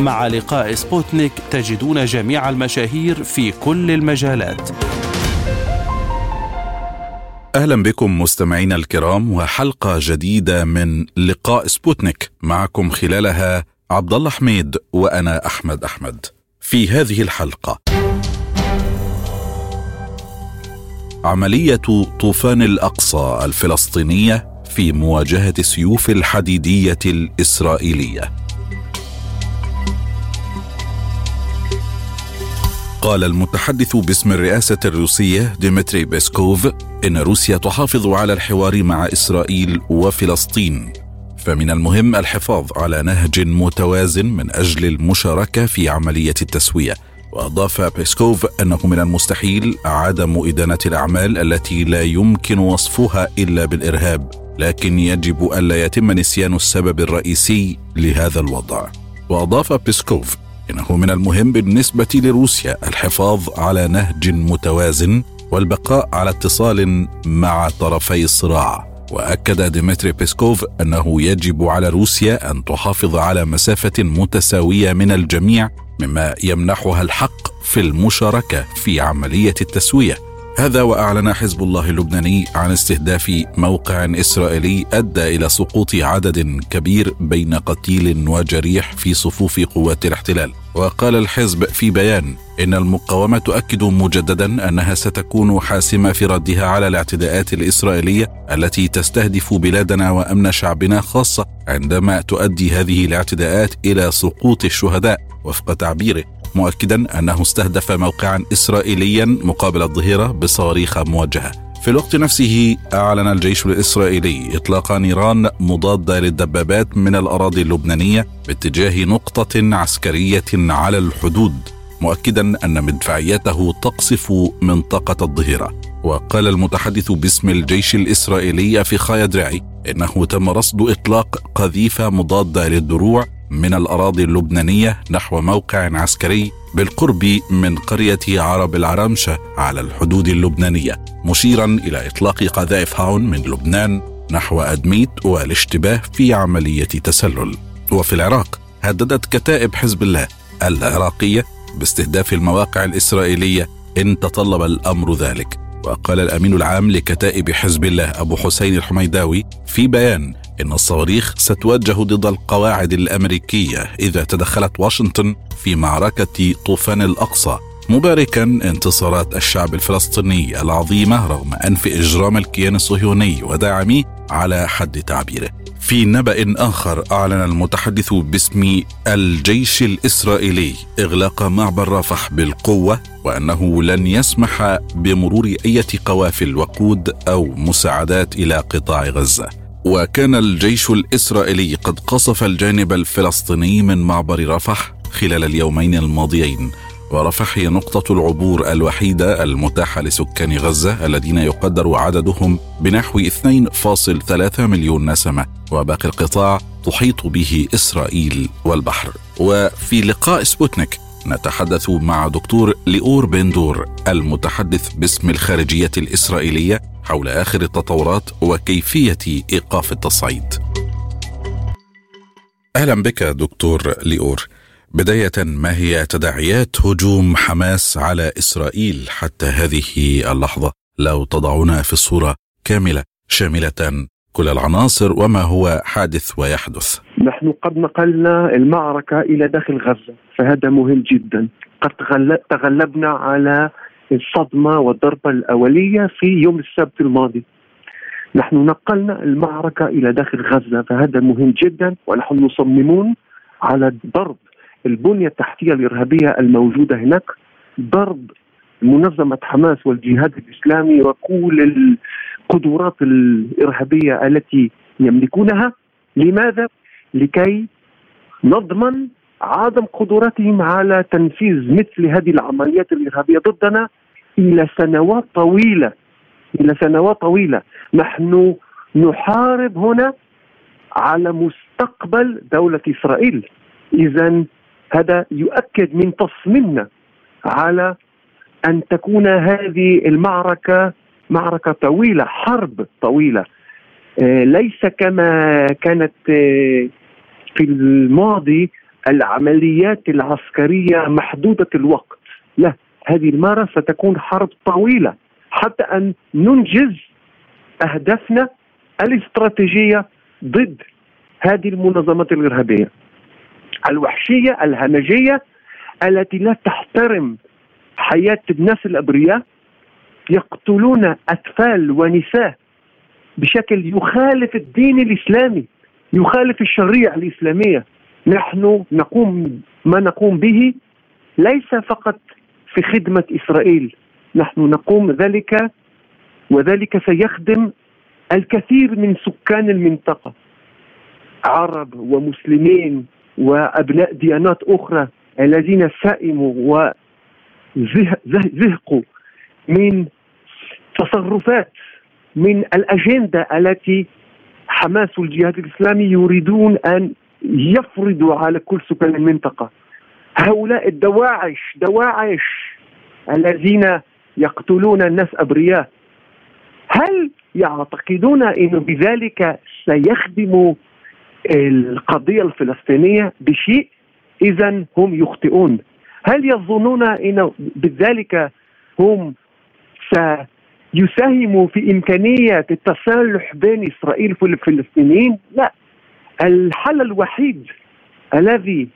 مع لقاء سبوتنيك تجدون جميع المشاهير في كل المجالات. أهلا بكم مستمعينا الكرام وحلقة جديدة من لقاء سبوتنيك معكم خلالها عبد الله حميد وأنا أحمد أحمد في هذه الحلقة. عملية طوفان الأقصى الفلسطينية في مواجهة السيوف الحديدية الإسرائيلية. قال المتحدث باسم الرئاسة الروسية ديمتري بيسكوف إن روسيا تحافظ على الحوار مع إسرائيل وفلسطين. فمن المهم الحفاظ على نهج متوازن من أجل المشاركة في عملية التسوية. وأضاف بيسكوف أنه من المستحيل عدم إدانة الأعمال التي لا يمكن وصفها إلا بالإرهاب لكن يجب ألا يتم نسيان السبب الرئيسي لهذا الوضع. وأضاف بيسكوف إنه من المهم بالنسبة لروسيا الحفاظ على نهج متوازن والبقاء على اتصال مع طرفي الصراع وأكد ديمتري بيسكوف أنه يجب على روسيا أن تحافظ على مسافة متساوية من الجميع مما يمنحها الحق في المشاركة في عملية التسوية. هذا وأعلن حزب الله اللبناني عن استهداف موقع إسرائيلي أدى إلى سقوط عدد كبير بين قتيل وجريح في صفوف قوات الاحتلال. وقال الحزب في بيان إن المقاومة تؤكد مجددا أنها ستكون حاسمة في ردها على الاعتداءات الإسرائيلية التي تستهدف بلادنا وأمن شعبنا خاصة عندما تؤدي هذه الاعتداءات إلى سقوط الشهداء. وفق تعبيره مؤكدا أنه استهدف موقعا اسرائيليا مقابل الظهيرة بصواريخ موجهة. في الوقت نفسه أعلن الجيش الإسرائيلي إطلاق نيران مضاده للدبابات من الأراضي اللبنانية باتجاه نقطة عسكرية على الحدود مؤكدا أن مدفعيته تقصف منطقة الظهيرة وقال المتحدث باسم الجيش الإسرائيلي في خايا درعي إنه تم رصد إطلاق قذيفة مضاده للدروع من الأراضي اللبنانية نحو موقع عسكري بالقرب من قرية عرب العرمشة على الحدود اللبنانية مشيرا إلى إطلاق قذائف هاون من لبنان نحو أدميت والاشتباه في عملية تسلل. وفي العراق هددت كتائب حزب الله العراقية باستهداف المواقع الإسرائيلية إن تطلب الأمر ذلك. وقال الأمين العام لكتائب حزب الله أبو حسين الحميداوي في بيان إن الصواريخ ستوجه ضد القواعد الأمريكية إذا تدخلت واشنطن في معركة طوفان الأقصى مباركا انتصارات الشعب الفلسطيني العظيمة رغم أنف إجرام الكيان الصهيوني وداعميه على حد تعبيره. في نبأ آخر أعلن المتحدث باسم الجيش الإسرائيلي إغلاق معبر رفح بالقوة وأنه لن يسمح بمرور أي قوافل وقود أو مساعدات إلى قطاع غزة. وكان الجيش الإسرائيلي قد قصف الجانب الفلسطيني من معبر رفح خلال اليومين الماضيين. ورفح هي نقطة العبور الوحيدة المتاحة لسكان غزة الذين يقدر عددهم بنحو 2.3 مليون نسمة. وباقي القطاع تحيط به إسرائيل والبحر. وفي لقاء سبوتنيك نتحدث مع دكتور ليور بندور المتحدث باسم الخارجية الإسرائيلية حول آخر التطورات وكيفية إيقاف التصعيد. أهلا بك دكتور ليور. بداية ما هي تداعيات هجوم حماس على إسرائيل حتى هذه اللحظة؟ لو تضعنا في الصورة كاملة شاملة كل العناصر وما هو حادث ويحدث؟ نحن قد نقلنا المعركة إلى داخل غزة فهذا مهم جدا. قد تغلبنا على الصدمة والضربة الأولية في يوم السبت الماضي نحن نقلنا المعركة إلى داخل غزة فهذا مهم جدا ونحن مصممون على ضرب البنية التحتية الإرهابية الموجودة هناك ضرب منظمة حماس والجهاد الإسلامي وكل القدرات الإرهابية التي يملكونها لماذا؟ لكي نضمن عدم قدرتهم على تنفيذ مثل هذه العمليات الإرهابية ضدنا إلى سنوات طويلة. إلى سنوات طويلة. نحن نحارب هنا على مستقبل دولة إسرائيل. اذا هذا يؤكد من تصميمنا على أن تكون هذه المعركة معركة طويلة حرب طويلة. آه، ليس كما كانت آه، في الماضي العمليات العسكرية محدودة الوقت. لا هذه المرة ستكون حرب طويلة حتى أن ننجز أهدافنا الاستراتيجية ضد هذه المنظمات الإرهابية. الوحشية الهمجية التي لا تحترم حياة الناس الأبرياء يقتلون أطفال ونساء بشكل يخالف الدين الإسلامي يخالف الشريعة الإسلامية. نحن نقوم ما نقوم به ليس فقط في خدمة إسرائيل. نحن نقوم ذلك وذلك سيخدم الكثير من سكان المنطقة. عرب ومسلمين وأبناء ديانات أخرى الذين سئموا وزهقوا من تصرفات من الأجندة التي حماس والجهاد الإسلامي يريدون أن يفرضوا على كل سكان المنطقة. هؤلاء الدواعش دواعش الذين يقتلون الناس أبرياء هل يعتقدون انه بذلك سيخدموا القضية الفلسطينية بشيء؟ اذا هم يخطئون. هل يظنون انه بذلك هم سيساهموا في إمكانية التصالح بين إسرائيل والفلسطينيين؟ لا. الحل الوحيد الذي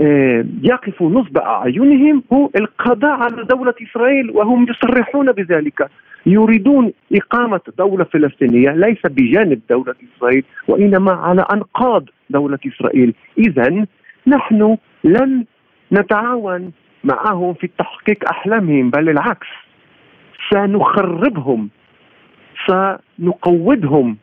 آه، يقف نصب أعينهم هو القضاء على دولة إسرائيل وهم يصرحون بذلك. يريدون إقامة دولة فلسطينية ليس بجانب دولة إسرائيل وإنما على أنقاض دولة إسرائيل. اذا نحن لن نتعاون معهم في تحقيق أحلامهم بل العكس. سنخربهم سنقودهم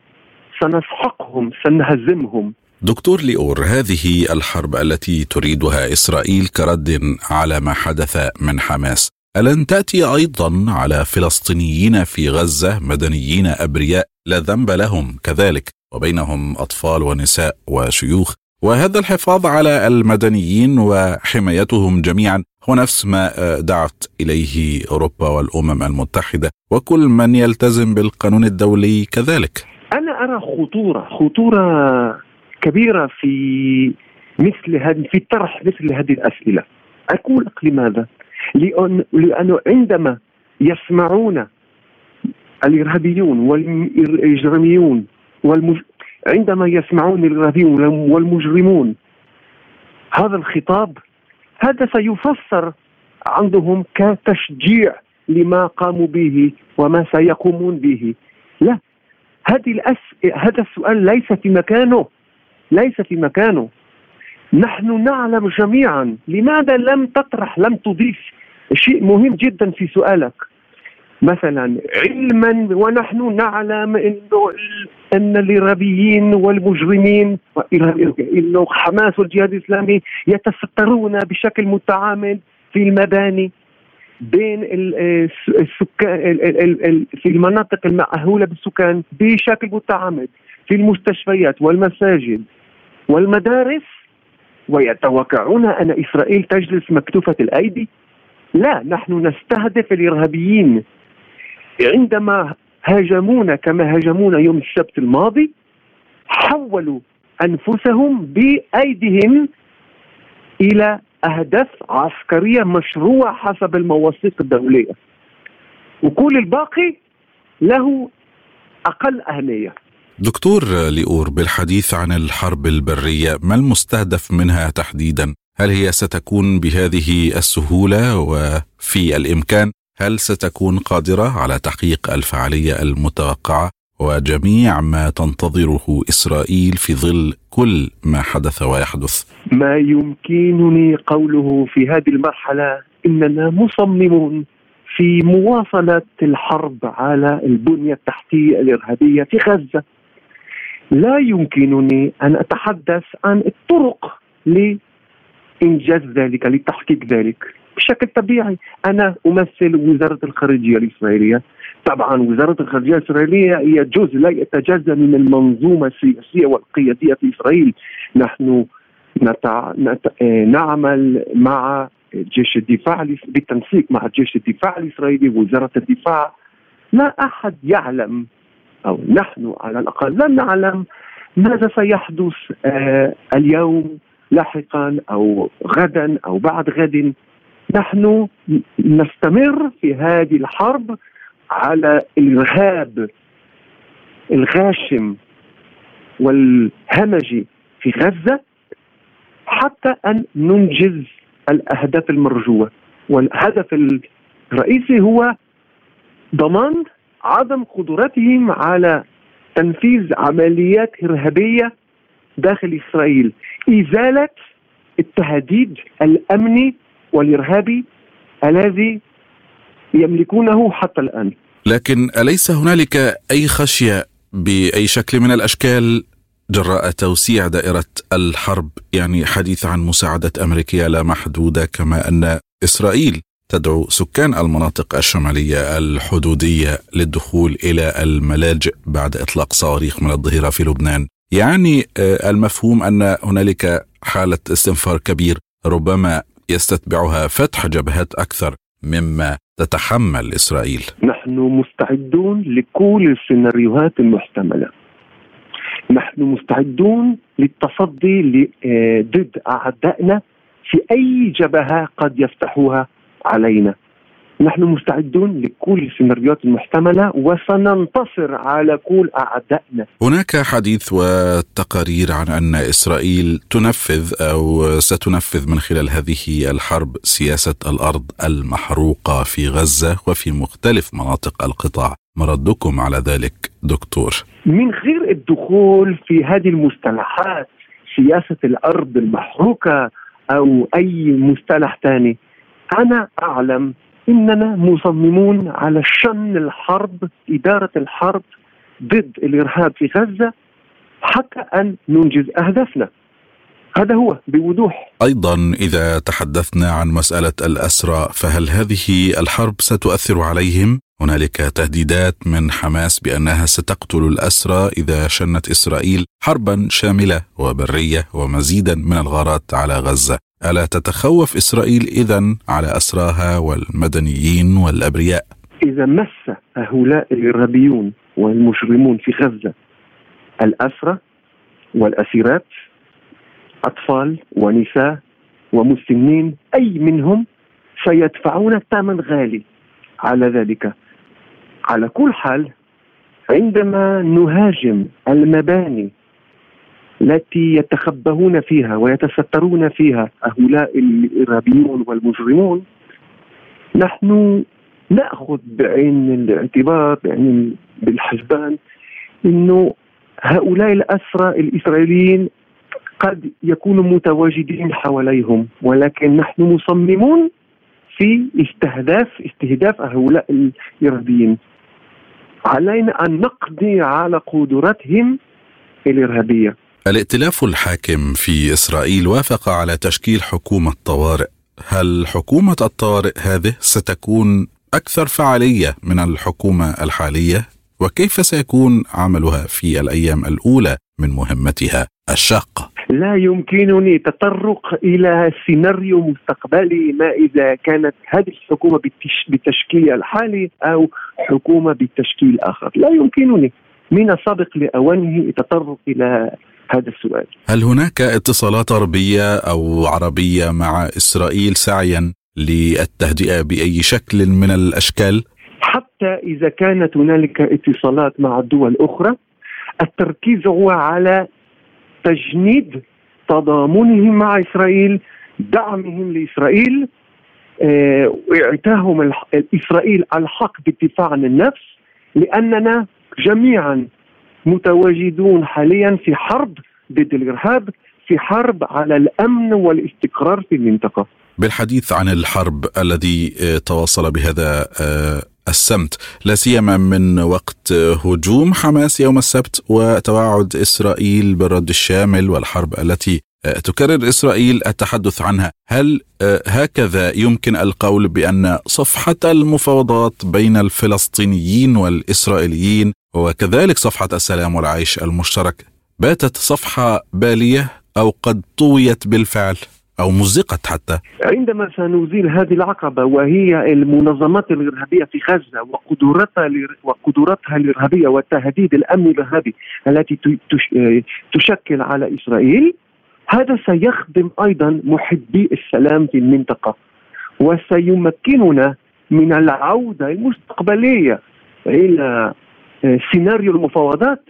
سنسحقهم سنهزمهم. دكتور ليور هذه الحرب التي تريدها إسرائيل كرد على ما حدث من حماس. ألن تأتي أيضا على فلسطينيين في غزة مدنيين أبرياء لا ذنب لهم كذلك وبينهم أطفال ونساء وشيوخ. وهذا الحفاظ على المدنيين وحمايتهم جميعا هو نفس ما دعت إليه أوروبا والأمم المتحدة وكل من يلتزم بالقانون الدولي كذلك. أنا أرى خطورة خطورة كبيرة في مثل هذه في طرح مثل هذه الأسئلة. أقول لك لماذا؟ لأن لأنه عندما يسمعون الإرهابيون والإجراميون والمج... عندما يسمعون الإرهابيون والمجرمون هذا الخطاب هذا سيفسر عندهم كتشجيع لما قاموا به وما سيقومون به لا هذه الأس... هذا السؤال ليس في مكانه. ليس في مكانه. نحن نعلم جميعا. لماذا لم تطرح لم تضيف شيء مهم جدا في سؤالك؟ مثلا علما ونحن نعلم إنه إن الارهابيين والمجرمين إنه حماس والجهاد الإسلامي يتسترون بشكل متعامد في المباني. بين السكان في المناطق المأهولة بالسكان بشكل متعامد في المستشفيات والمساجد والمدارس ويتوقعون أن إسرائيل تجلس مكتوفة الأيدي. لا نحن نستهدف الإرهابيين. عندما هاجمونا كما هاجمونا يوم السبت الماضي حولوا أنفسهم بأيديهم إلى أهداف عسكرية مشروعة حسب المواثيق الدولية. وكل الباقي له أقل أهمية. دكتور ليور بالحديث عن الحرب البرية ما المستهدف منها تحديدا؟ هل هي ستكون بهذه السهولة وفي الإمكان؟ هل ستكون قادرة على تحقيق الفعالية المتوقعة؟ وجميع ما تنتظره إسرائيل في ظل كل ما حدث ويحدث. ما يمكنني قوله في هذه المرحلة إننا مصممون في مواصلة الحرب على البنية التحتية الإرهابية في غزة. لا يمكنني أن أتحدث عن الطرق انجاز ذلك لتحقيق ذلك. بشكل طبيعي أنا أمثل وزارة الخارجية الإسرائيلية طبعا وزارة الخارجية الإسرائيلية هي جزء لا يتجزأ من المنظومة السياسية والقيادية في إسرائيل. نحن نتع... نت... نعمل مع جيش الدفاع بالتنسيق مع جيش الدفاع الإسرائيلي وزارة الدفاع. لا أحد يعلم أو نحن على الأقل لم نعلم ماذا سيحدث آه اليوم لاحقا أو غدا أو بعد غد. نحن نستمر في هذه الحرب على الإرهاب الغاشم والهمجي في غزة حتى أن ننجز الأهداف المرجوة. والهدف الرئيسي هو ضمان عدم قدرتهم على تنفيذ عمليات إرهابية داخل إسرائيل. إزالة التهديد الأمني والإرهابي الذي يملكونه حتى الآن. لكن أليس هنالك أي خشية بأي شكل من الأشكال جراء توسيع دائرة الحرب؟ يعني حديث عن مساعدة أمريكية لا محدودة كما أن إسرائيل تدعو سكان المناطق الشمالية الحدودية للدخول إلى الملاجئ بعد إطلاق صواريخ من الظهيرة في لبنان. يعني آه، المفهوم أن هنالك حالة استنفار كبير ربما يستتبعها فتح جبهات أكثر مما تتحمل إسرائيل. نحن مستعدون لكل السيناريوهات المحتملة. نحن مستعدون للتصدي آه، ضد أعدائنا في أي جبهة قد يفتحوها علينا. نحن مستعدون لكل السيناريوهات المحتملة وسننتصر على كل أعدائنا. هناك حديث وتقارير عن أن إسرائيل تنفذ أو ستنفذ من خلال هذه الحرب سياسة الأرض المحروقة في غزة وفي مختلف مناطق القطاع. مردكم على ذلك دكتور؟ من غير الدخول في هذه المصطلحات سياسة الأرض المحروقة أو أي مصطلح ثاني أنا أعلم إننا مصممون على شن الحرب إدارة الحرب ضد الإرهاب في غزة حتى أن ننجز أهدافنا. هذا هو بوضوح. أيضا إذا تحدثنا عن مسألة الأسرى فهل هذه الحرب ستؤثر عليهم؟ هنالك تهديدات من حماس بأنها ستقتل الأسرى إذا شنت إسرائيل حربا شاملة وبرية ومزيدا من الغارات على غزة. ألا تتخوف إسرائيل اذا على أسراها والمدنيين والأبرياء؟ إذا مس هؤلاء الارهابيون والمجرمون في غزة الاسرى والأسيرات أطفال ونساء ومسنين أي منهم سيدفعون ثمن غالي. على ذلك على كل حال عندما نهاجم المباني التي يتخبؤون فيها ويتسترون فيها هؤلاء الإرهابيون والمجرمون نحن نأخذ بعين الاعتبار بعين بالحسبان إنه هؤلاء الأسرى الإسرائيليين قد يكونوا متواجدين حواليهم ولكن نحن مصممون في استهداف استهداف هؤلاء الإرهابيين. علينا أن نقضي على قدراتهم الإرهابية. الائتلاف الحاكم في إسرائيل وافق على تشكيل حكومة طوارئ. هل حكومة الطوارئ هذه ستكون أكثر فعالية من الحكومة الحالية؟ وكيف سيكون عملها في الأيام الأولى من مهمتها الشاقه لا يمكنني تطرق إلى سيناريو مستقبلي ما إذا كانت هذه الحكومة بالتشكيل الحالي أو حكومة بالتشكيل آخر. لا يمكنني. من السابق لأوانه التطرق إلى هذا السؤال هل هناك اتصالات غربيه أو عربية مع إسرائيل سعيا للتهدئة بأي شكل من الأشكال؟ حتى إذا كانت هنالك اتصالات مع الدول الاخرى التركيز هو على تجنيد تضامنهم مع إسرائيل دعمهم لإسرائيل آه، اعطاهم إسرائيل الحق بالدفاع عن النفس لأننا جميعا متواجدون حاليا في حرب ضد الإرهاب في حرب على الأمن والاستقرار في المنطقة. بالحديث عن الحرب الذي آه، تواصل بهذا آه، السمت لا سيما من وقت هجوم حماس يوم السبت وتوعد إسرائيل بالرد الشامل والحرب التي آه، تكرر إسرائيل التحدث عنها هل آه، هكذا يمكن القول بأن صفحة المفاوضات بين الفلسطينيين والإسرائيليين وكذلك صفحة السلام والعيش المشترك. باتت صفحة بالية أو قد طويت بالفعل أو مزقت حتى. عندما سنزيل هذه العقبة وهي المنظمات الإرهابية في غزة وقدرتها وقدرتها الإرهابية والتهديد الأمني الإرهابي التي تشكل على إسرائيل هذا سيخدم أيضا محبي السلام في المنطقة. وسيمكننا من العودة المستقبلية إلى سيناريو المفاوضات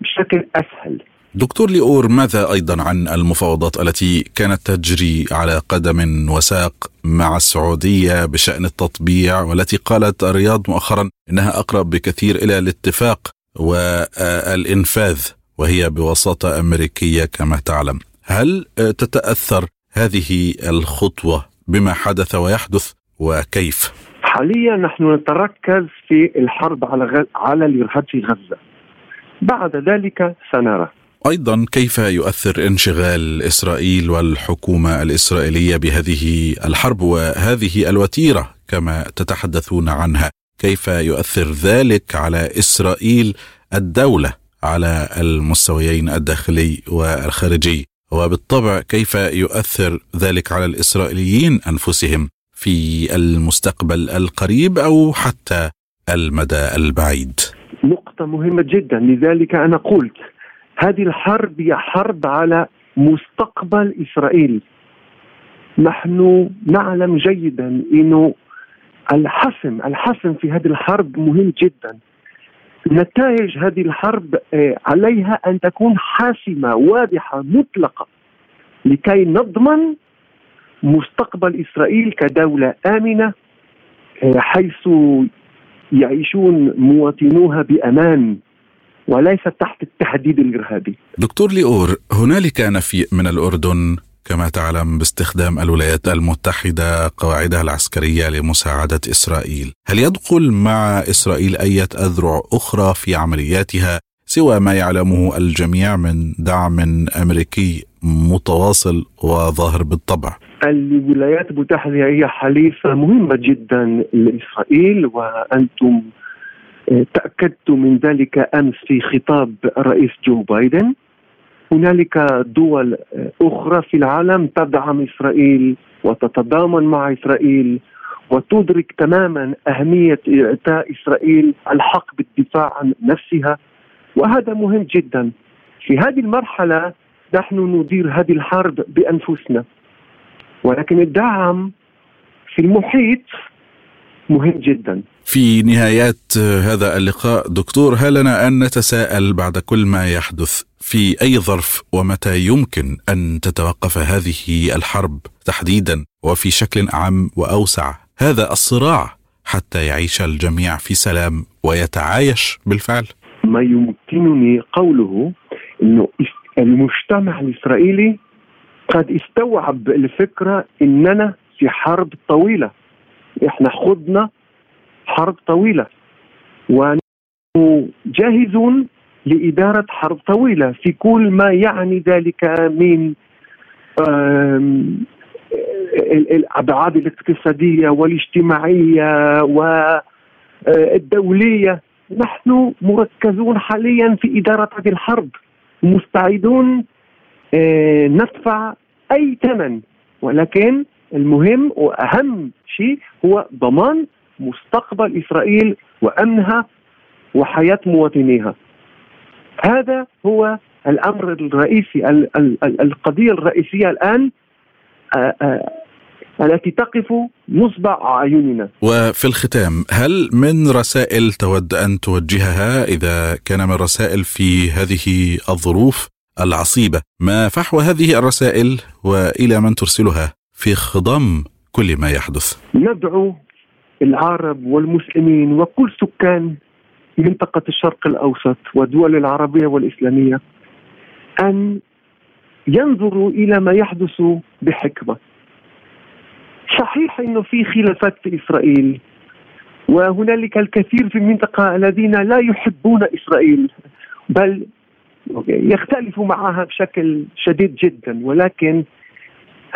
بشكل أسهل دكتور ليور ماذا أيضا عن المفاوضات التي كانت تجري على قدم وساق مع السعودية بشأن التطبيع والتي قالت الرياض مؤخرا إنها أقرب بكثير إلى الاتفاق والإنفاذ وهي بوساطة أمريكية كما تعلم. هل تتأثر هذه الخطوة بما حدث ويحدث وكيف؟ حاليا نحن نتركز في الحرب على غ... على الإرهاب في غزة. بعد ذلك سنرى. أيضا كيف يؤثر انشغال إسرائيل والحكومة الإسرائيلية بهذه الحرب وهذه الوتيرة كما تتحدثون عنها كيف يؤثر ذلك على إسرائيل الدولة على المستويين الداخلي والخارجي وبالطبع كيف يؤثر ذلك على الإسرائيليين أنفسهم في المستقبل القريب أو حتى المدى البعيد. نقطة مهمة جدا لذلك أنا قلت هذه الحرب هي حرب على مستقبل إسرائيل. نحن نعلم جيدا انه الحسم الحسم في هذه الحرب مهم جدا. نتائج هذه الحرب آه، عليها أن تكون حاسمة واضحة مطلقة لكي نضمن مستقبل إسرائيل كدولة آمنة آه، حيث يعيشون مواطنوها بأمان وليس تحت التهديد الإرهابي. دكتور ليور هنالك نفي من الأردن كما تعلم باستخدام الولايات المتحدة قواعدها العسكرية لمساعدة إسرائيل، هل يدخل مع إسرائيل أي أذرع أخرى في عملياتها سوى ما يعلمه الجميع من دعم أمريكي متواصل وظاهر بالطبع؟ الولايات المتحدة هي حليفة مهمة جدا لإسرائيل وأنتم تاكدت من ذلك أمس في خطاب الرئيس جو بايدن. هنالك دول أخرى في العالم تدعم إسرائيل وتتضامن مع إسرائيل وتدرك تماما أهمية إعطاء إسرائيل الحق بالدفاع عن نفسها. وهذا مهم جدا. في هذه المرحلة نحن ندير هذه الحرب بأنفسنا. ولكن الدعم في المحيط مهم جدا. في نهايات هذا اللقاء دكتور هل لنا أن نتساءل بعد كل ما يحدث في أي ظرف ومتى يمكن أن تتوقف هذه الحرب تحديدا وفي شكل اعم وأوسع؟ هذا الصراع حتى يعيش الجميع في سلام ويتعايش بالفعل. ما يمكنني قوله إنه المجتمع الإسرائيلي قد استوعب الفكرة إننا في حرب طويلة. إحنا خضنا حرب طويلة. ونحن جاهزون لإدارة حرب طويلة. في كل ما يعني ذلك من الأبعاد الاقتصادية والاجتماعية والدولية نحن مركزون حاليا في إدارة هذه الحرب. مستعدون آه، ندفع أي ثمن ولكن المهم وأهم شيء هو ضمان مستقبل إسرائيل وأمنها وحياة مواطنيها. هذا هو الأمر الرئيسي القضية الرئيسية الآن التي تقف نصب أعيننا. وفي الختام هل من رسائل تود أن توجهها إذا كان من رسائل في هذه الظروف العصيبة ما فحوى هذه الرسائل وإلى من ترسلها؟ في خضم كل ما يحدث ندعو العرب والمسلمين وكل سكان منطقة الشرق الأوسط والدول العربية والإسلامية أن ينظروا إلى ما يحدث بحكمة صحيح أنه في خلافات في إسرائيل وهنالك الكثير في المنطقة الذين لا يحبون إسرائيل بل يختلف معها بشكل شديد جدا. ولكن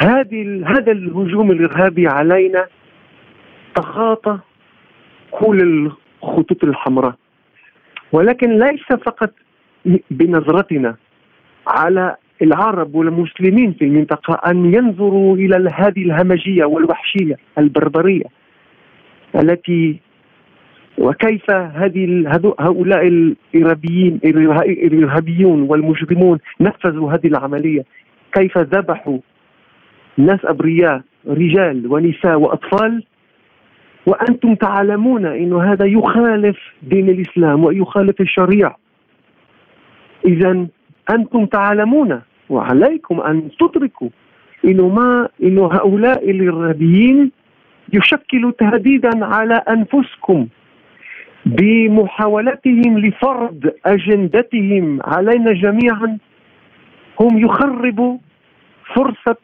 هذه هذا الهجوم الإرهابي علينا تخاطى كل الخطوط الحمراء. ولكن ليس فقط بنظرتنا على العرب والمسلمين في المنطقة أن ينظروا إلى هذه الهمجية والوحشية البربرية التي وكيف هذه هؤلاء الإرهابيين الإرهابيون والمجرمون نفذوا هذه العملية؟ كيف ذبحوا ناس أبرياء رجال ونساء وأطفال؟ وأنتم تعلمون أن هذا يخالف دين الإسلام ويخالف الشريعة. إذا أنتم تعلمون وعليكم أن تدركوا إنه ما إنه هؤلاء الإرهابيين يشكلوا تهديدا على أنفسكم بمحاولتهم لفرض أجندتهم علينا جميعا هم يخربوا فرصة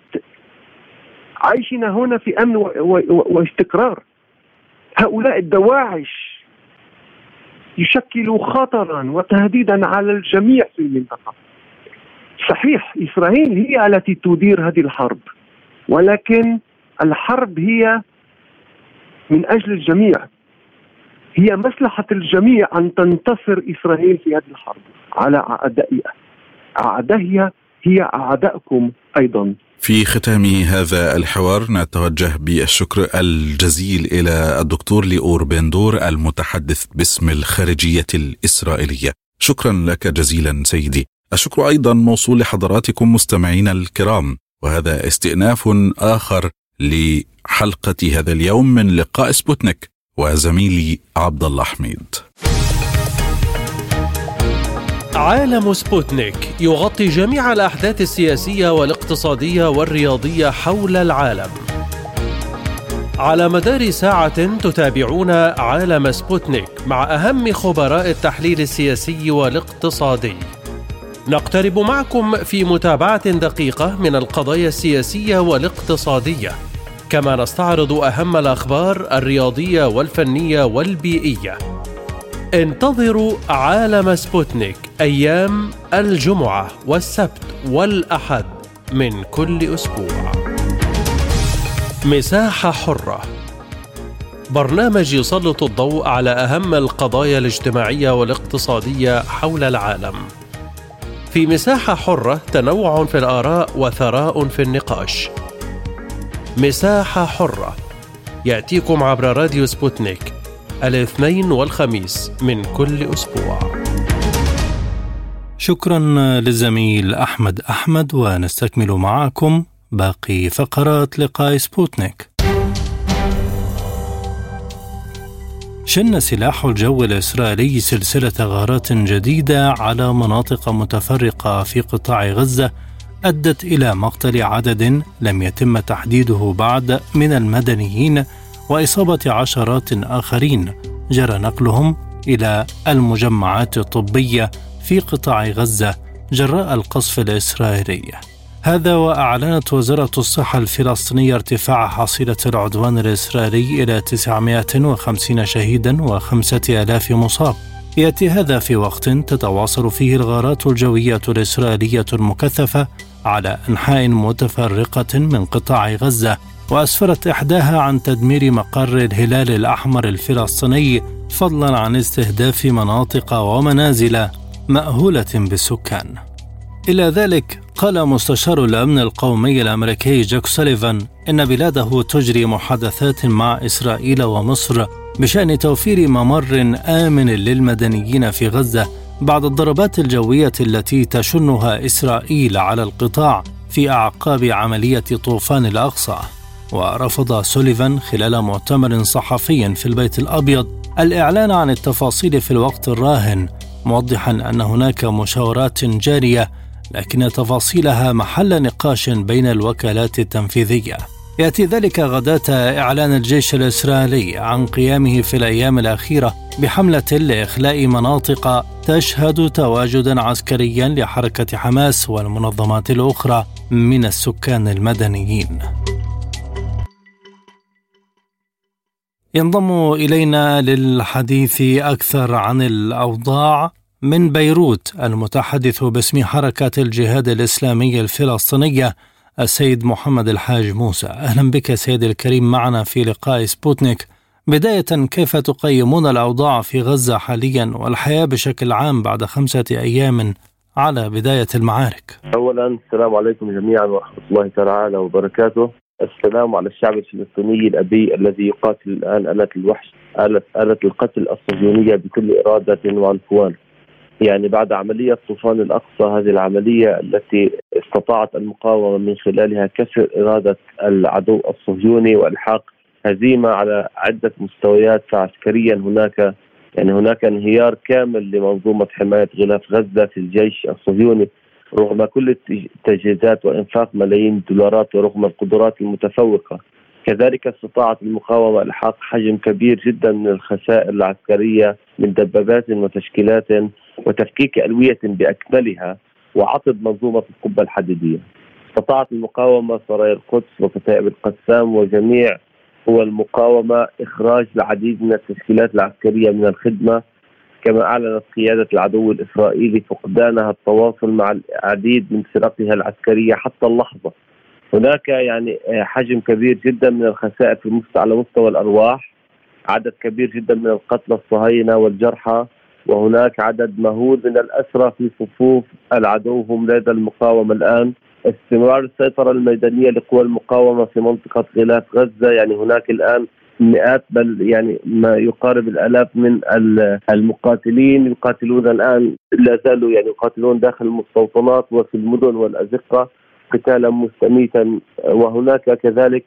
عيشنا هنا في أمن واستقرار هؤلاء الدواعش يشكلوا خطرا وتهديدا على الجميع في المنطقة. صحيح إسرائيل هي التي تدير هذه الحرب ولكن الحرب هي من أجل الجميع هي مصلحة الجميع أن تنتصر إسرائيل في هذه الحرب على أعدائها أعدائها هي أعدائكم أيضا في ختام هذا الحوار نتوجه بالشكر الجزيل إلى الدكتور ليور بندور المتحدث باسم الخارجية الإسرائيلية. شكرا لك جزيلا سيدي. الشكر أيضا موصول لحضراتكم مستمعينا الكرام وهذا استئناف آخر لحلقة هذا اليوم من لقاء سبوتنيك وزميلي عبد الله حميد. عالم سبوتنيك يغطي جميع الأحداث السياسية والاقتصادية والرياضية حول العالم. على مدار ساعة تتابعون عالم سبوتنيك مع أهم خبراء التحليل السياسي والاقتصادي. نقترب معكم في متابعة دقيقة من القضايا السياسية والاقتصادية، كما نستعرض أهم الأخبار الرياضية والفنية والبيئية. انتظروا عالم سبوتنيك أيام الجمعة والسبت والأحد من كل أسبوع. مساحة حرة برنامج يسلط الضوء على أهم القضايا الاجتماعية والاقتصادية حول العالم. في مساحة حرة تنوع في الآراء وثراء في النقاش. مساحة حرة يأتيكم عبر راديو سبوتنيك الاثنين والخميس من كل أسبوع شكرا للزميل أحمد أحمد ونستكمل معكم باقي فقرات لقاء سبوتنيك شن سلاح الجو الإسرائيلي سلسلة غارات جديدة على مناطق متفرقة في قطاع غزة أدت إلى مقتل عدد لم يتم تحديده بعد من المدنيين وإصابة عشرات آخرين. جرى نقلهم إلى المجمعات الطبية في قطاع غزة جراء القصف الإسرائيلي. هذا وأعلنت وزارة الصحة الفلسطينية ارتفاع حصيلة العدوان الإسرائيلي إلى 950 شهيدا وخمسة آلاف مصاب يأتي هذا في وقت تتواصل فيه الغارات الجوية الإسرائيلية المكثفة على أنحاء متفرقة من قطاع غزة وأسفرت إحداها عن تدمير مقر الهلال الأحمر الفلسطيني فضلا عن استهداف مناطق ومنازل مأهولة بالسكان. إلى ذلك قال مستشار الأمن القومي الأمريكي جاك سوليفان إن بلاده تجري محادثات مع إسرائيل ومصر بشأن توفير ممر آمن للمدنيين في غزة بعد الضربات الجوية التي تشنها إسرائيل على القطاع في أعقاب عملية طوفان الأقصى. ورفض سوليفان خلال مؤتمر صحفي في البيت الأبيض الإعلان عن التفاصيل في الوقت الراهن موضحا أن هناك مشاورات جارية لكن تفاصيلها محل نقاش بين الوكالات التنفيذية. يأتي ذلك غداة إعلان الجيش الإسرائيلي عن قيامه في الأيام الأخيرة بحملة لإخلاء مناطق تشهد تواجدا عسكريا لحركة حماس والمنظمات الأخرى من السكان المدنيين. ينضم إلينا للحديث أكثر عن الأوضاع. من بيروت المتحدث باسم حركة الجهاد الإسلامي الفلسطينية السيد محمد الحاج موسى. أهلا بك سيد الكريم معنا في لقاء سبوتنيك. بداية كيف تقيمون الأوضاع في غزة حاليا والحياة بشكل عام بعد خمسة أيام على بداية المعارك؟ أولا السلام عليكم جميعا ورحمة الله تعالى وبركاته. السلام على الشعب الفلسطيني الأبي الذي يقاتل الآن آلة الوحش آلة, آلة القتل الصهيونية بكل إرادة وعنفوان. يعني بعد عملية طوفان الأقصى هذه العملية التي استطاعت المقاومة من خلالها كسر إرادة العدو الصهيوني وإلحاق هزيمة على عدة مستويات فعسكريا هناك يعني هناك انهيار كامل لمنظومة حماية غلاف غزة في الجيش الصهيوني رغم كل التجهيزات وإنفاق ملايين الدولارات ورغم القدرات المتفوقة. كذلك استطاعت المقاومة إلحاق حجم كبير جدا من الخسائر العسكرية من دبابات وتشكيلات وتفكيك ألوية بأكملها وعطب منظومة القبة الحديدية. استطاعت المقاومة سرايا القدس وكتائب القسام وجميع هو المقاومة إخراج العديد من التشكيلات العسكرية من الخدمة كما أعلنت قيادة العدو الإسرائيلي فقدانها التواصل مع العديد من فرقها العسكرية حتى اللحظة. هناك يعني حجم كبير جدا من الخسائر في على مستوى الأرواح. عدد كبير جدا من القتلى الصهاينة والجرحى. وهناك عدد مهول من الأسرى في صفوف العدو هم لدى المقاومة الآن. استمرار السيطرة الميدانية لقوى المقاومة في منطقة غلاف غزة. يعني هناك الآن مئات بل يعني ما يقارب الآلاف من المقاتلين. يقاتلون الآن لا زالوا يعني يقاتلون داخل المستوطنات وفي المدن والأزقة. قتالا مستميتا وهناك كذلك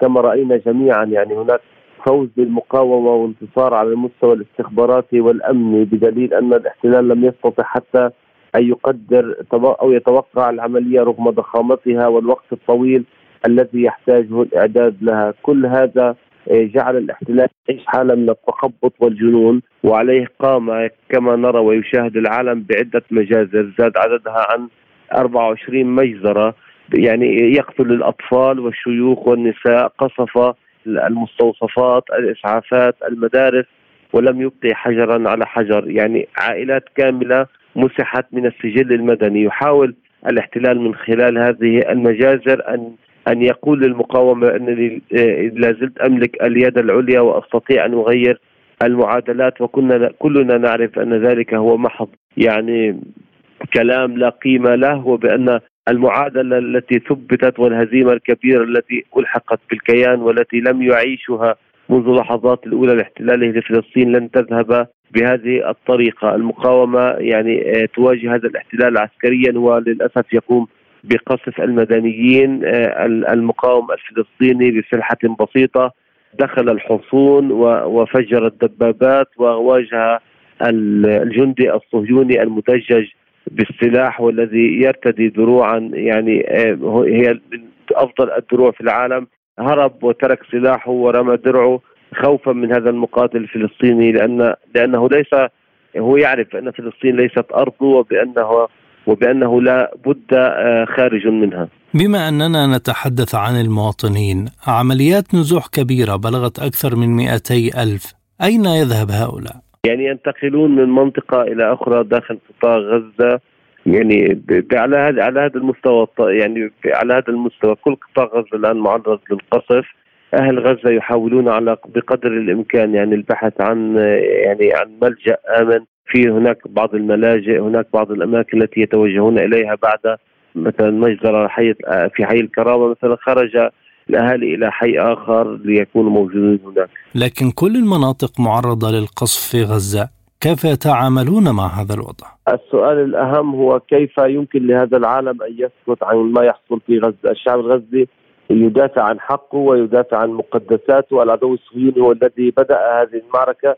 كما رأينا جميعا يعني هناك فوز للمقاومه وانتصار على المستوى الاستخباراتي والأمني بدليل أن الاحتلال لم يستطع حتى أن يقدر أو يتوقع العملية رغم ضخامتها والوقت الطويل الذي يحتاجه الإعداد لها، كل هذا جعل الاحتلال يعيش حاله من التخبط والجنون وعليه قام كما نرى ويشاهد العالم بعدة مجازر زاد عددها عن 24 مجزرة يعني يقتل الأطفال والشيوخ والنساء قصف المستوصفات الإسعافات المدارس ولم يبقي حجرا على حجر. يعني عائلات كاملة مسحت من السجل المدني. يحاول الاحتلال من خلال هذه المجازر أن أن يقول للمقاومة انني آه، لا زلت أملك اليد العليا وأستطيع أن أغير المعادلات وكنا كلنا نعرف أن ذلك هو محض. يعني كلام لا قيمة له وبأن المعادلة التي ثبتت والهزيمة الكبيرة التي ألحقت بالكيان والتي لم يعيشها منذ لحظات الأولى لاحتلاله لفلسطين لن تذهب بهذه الطريقة، المقاومة يعني آه، تواجه هذا الاحتلال عسكريا وللأسف يقوم بقصف المدنيين. آه، المقاوم الفلسطيني بسلحة بسيطة دخل الحصون وفجر الدبابات وواجه الجندي الصهيوني المدجج بالسلاح والذي يرتدي دروعا يعني آه، هي أفضل الدروع في العالم هرب وترك سلاحه ورمى درعه خوفا من هذا المقاتل الفلسطيني لأن لأنه ليس هو يعرف أن فلسطين ليست أرضه وبانه وبأنه لا بد آه، خارج منها. بما أننا نتحدث عن المواطنين، عمليات نزوح كبيرة بلغت أكثر من 200 ألف، أين يذهب هؤلاء؟ يعني ينتقلون من منطقة إلى أخرى داخل قطاع غزة. يعني على هذا على هذا المستوى يعني على هذا المستوى كل قطاع غزة الآن معرض للقصف. أهل غزة يحاولون على بقدر الإمكان يعني البحث عن يعني عن ملجأ آمن. في هناك بعض الملاجئ هناك بعض الأماكن التي يتوجهون إليها بعد مثلا مجزرة حي في حي الكرامة مثلا خرج الاهالي إلى حي آخر ليكونوا موجودين هناك. لكن كل المناطق معرضة للقصف في غزة، كيف يتعاملون مع هذا الوضع؟ السؤال الأهم هو كيف يمكن لهذا العالم أن يسكت عن ما يحصل في غزة، الشعب الغزي يدافع عن حقه ويدافع عن مقدساته، العدو الصهيوني هو الذي بدأ هذه المعركة،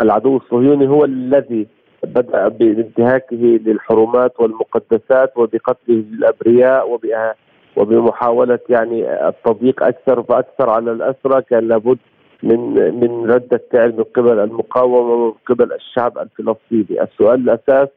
العدو الصهيوني هو الذي بدأ بانتهاكه للحرمات والمقدسات وبقتله للأبرياء وبمحاولة يعني التضييق أكثر فاكثر على الاسرى كان لابد من من رده فعل من قبل المقاومة ومن قبل الشعب الفلسطيني، السؤال الأساس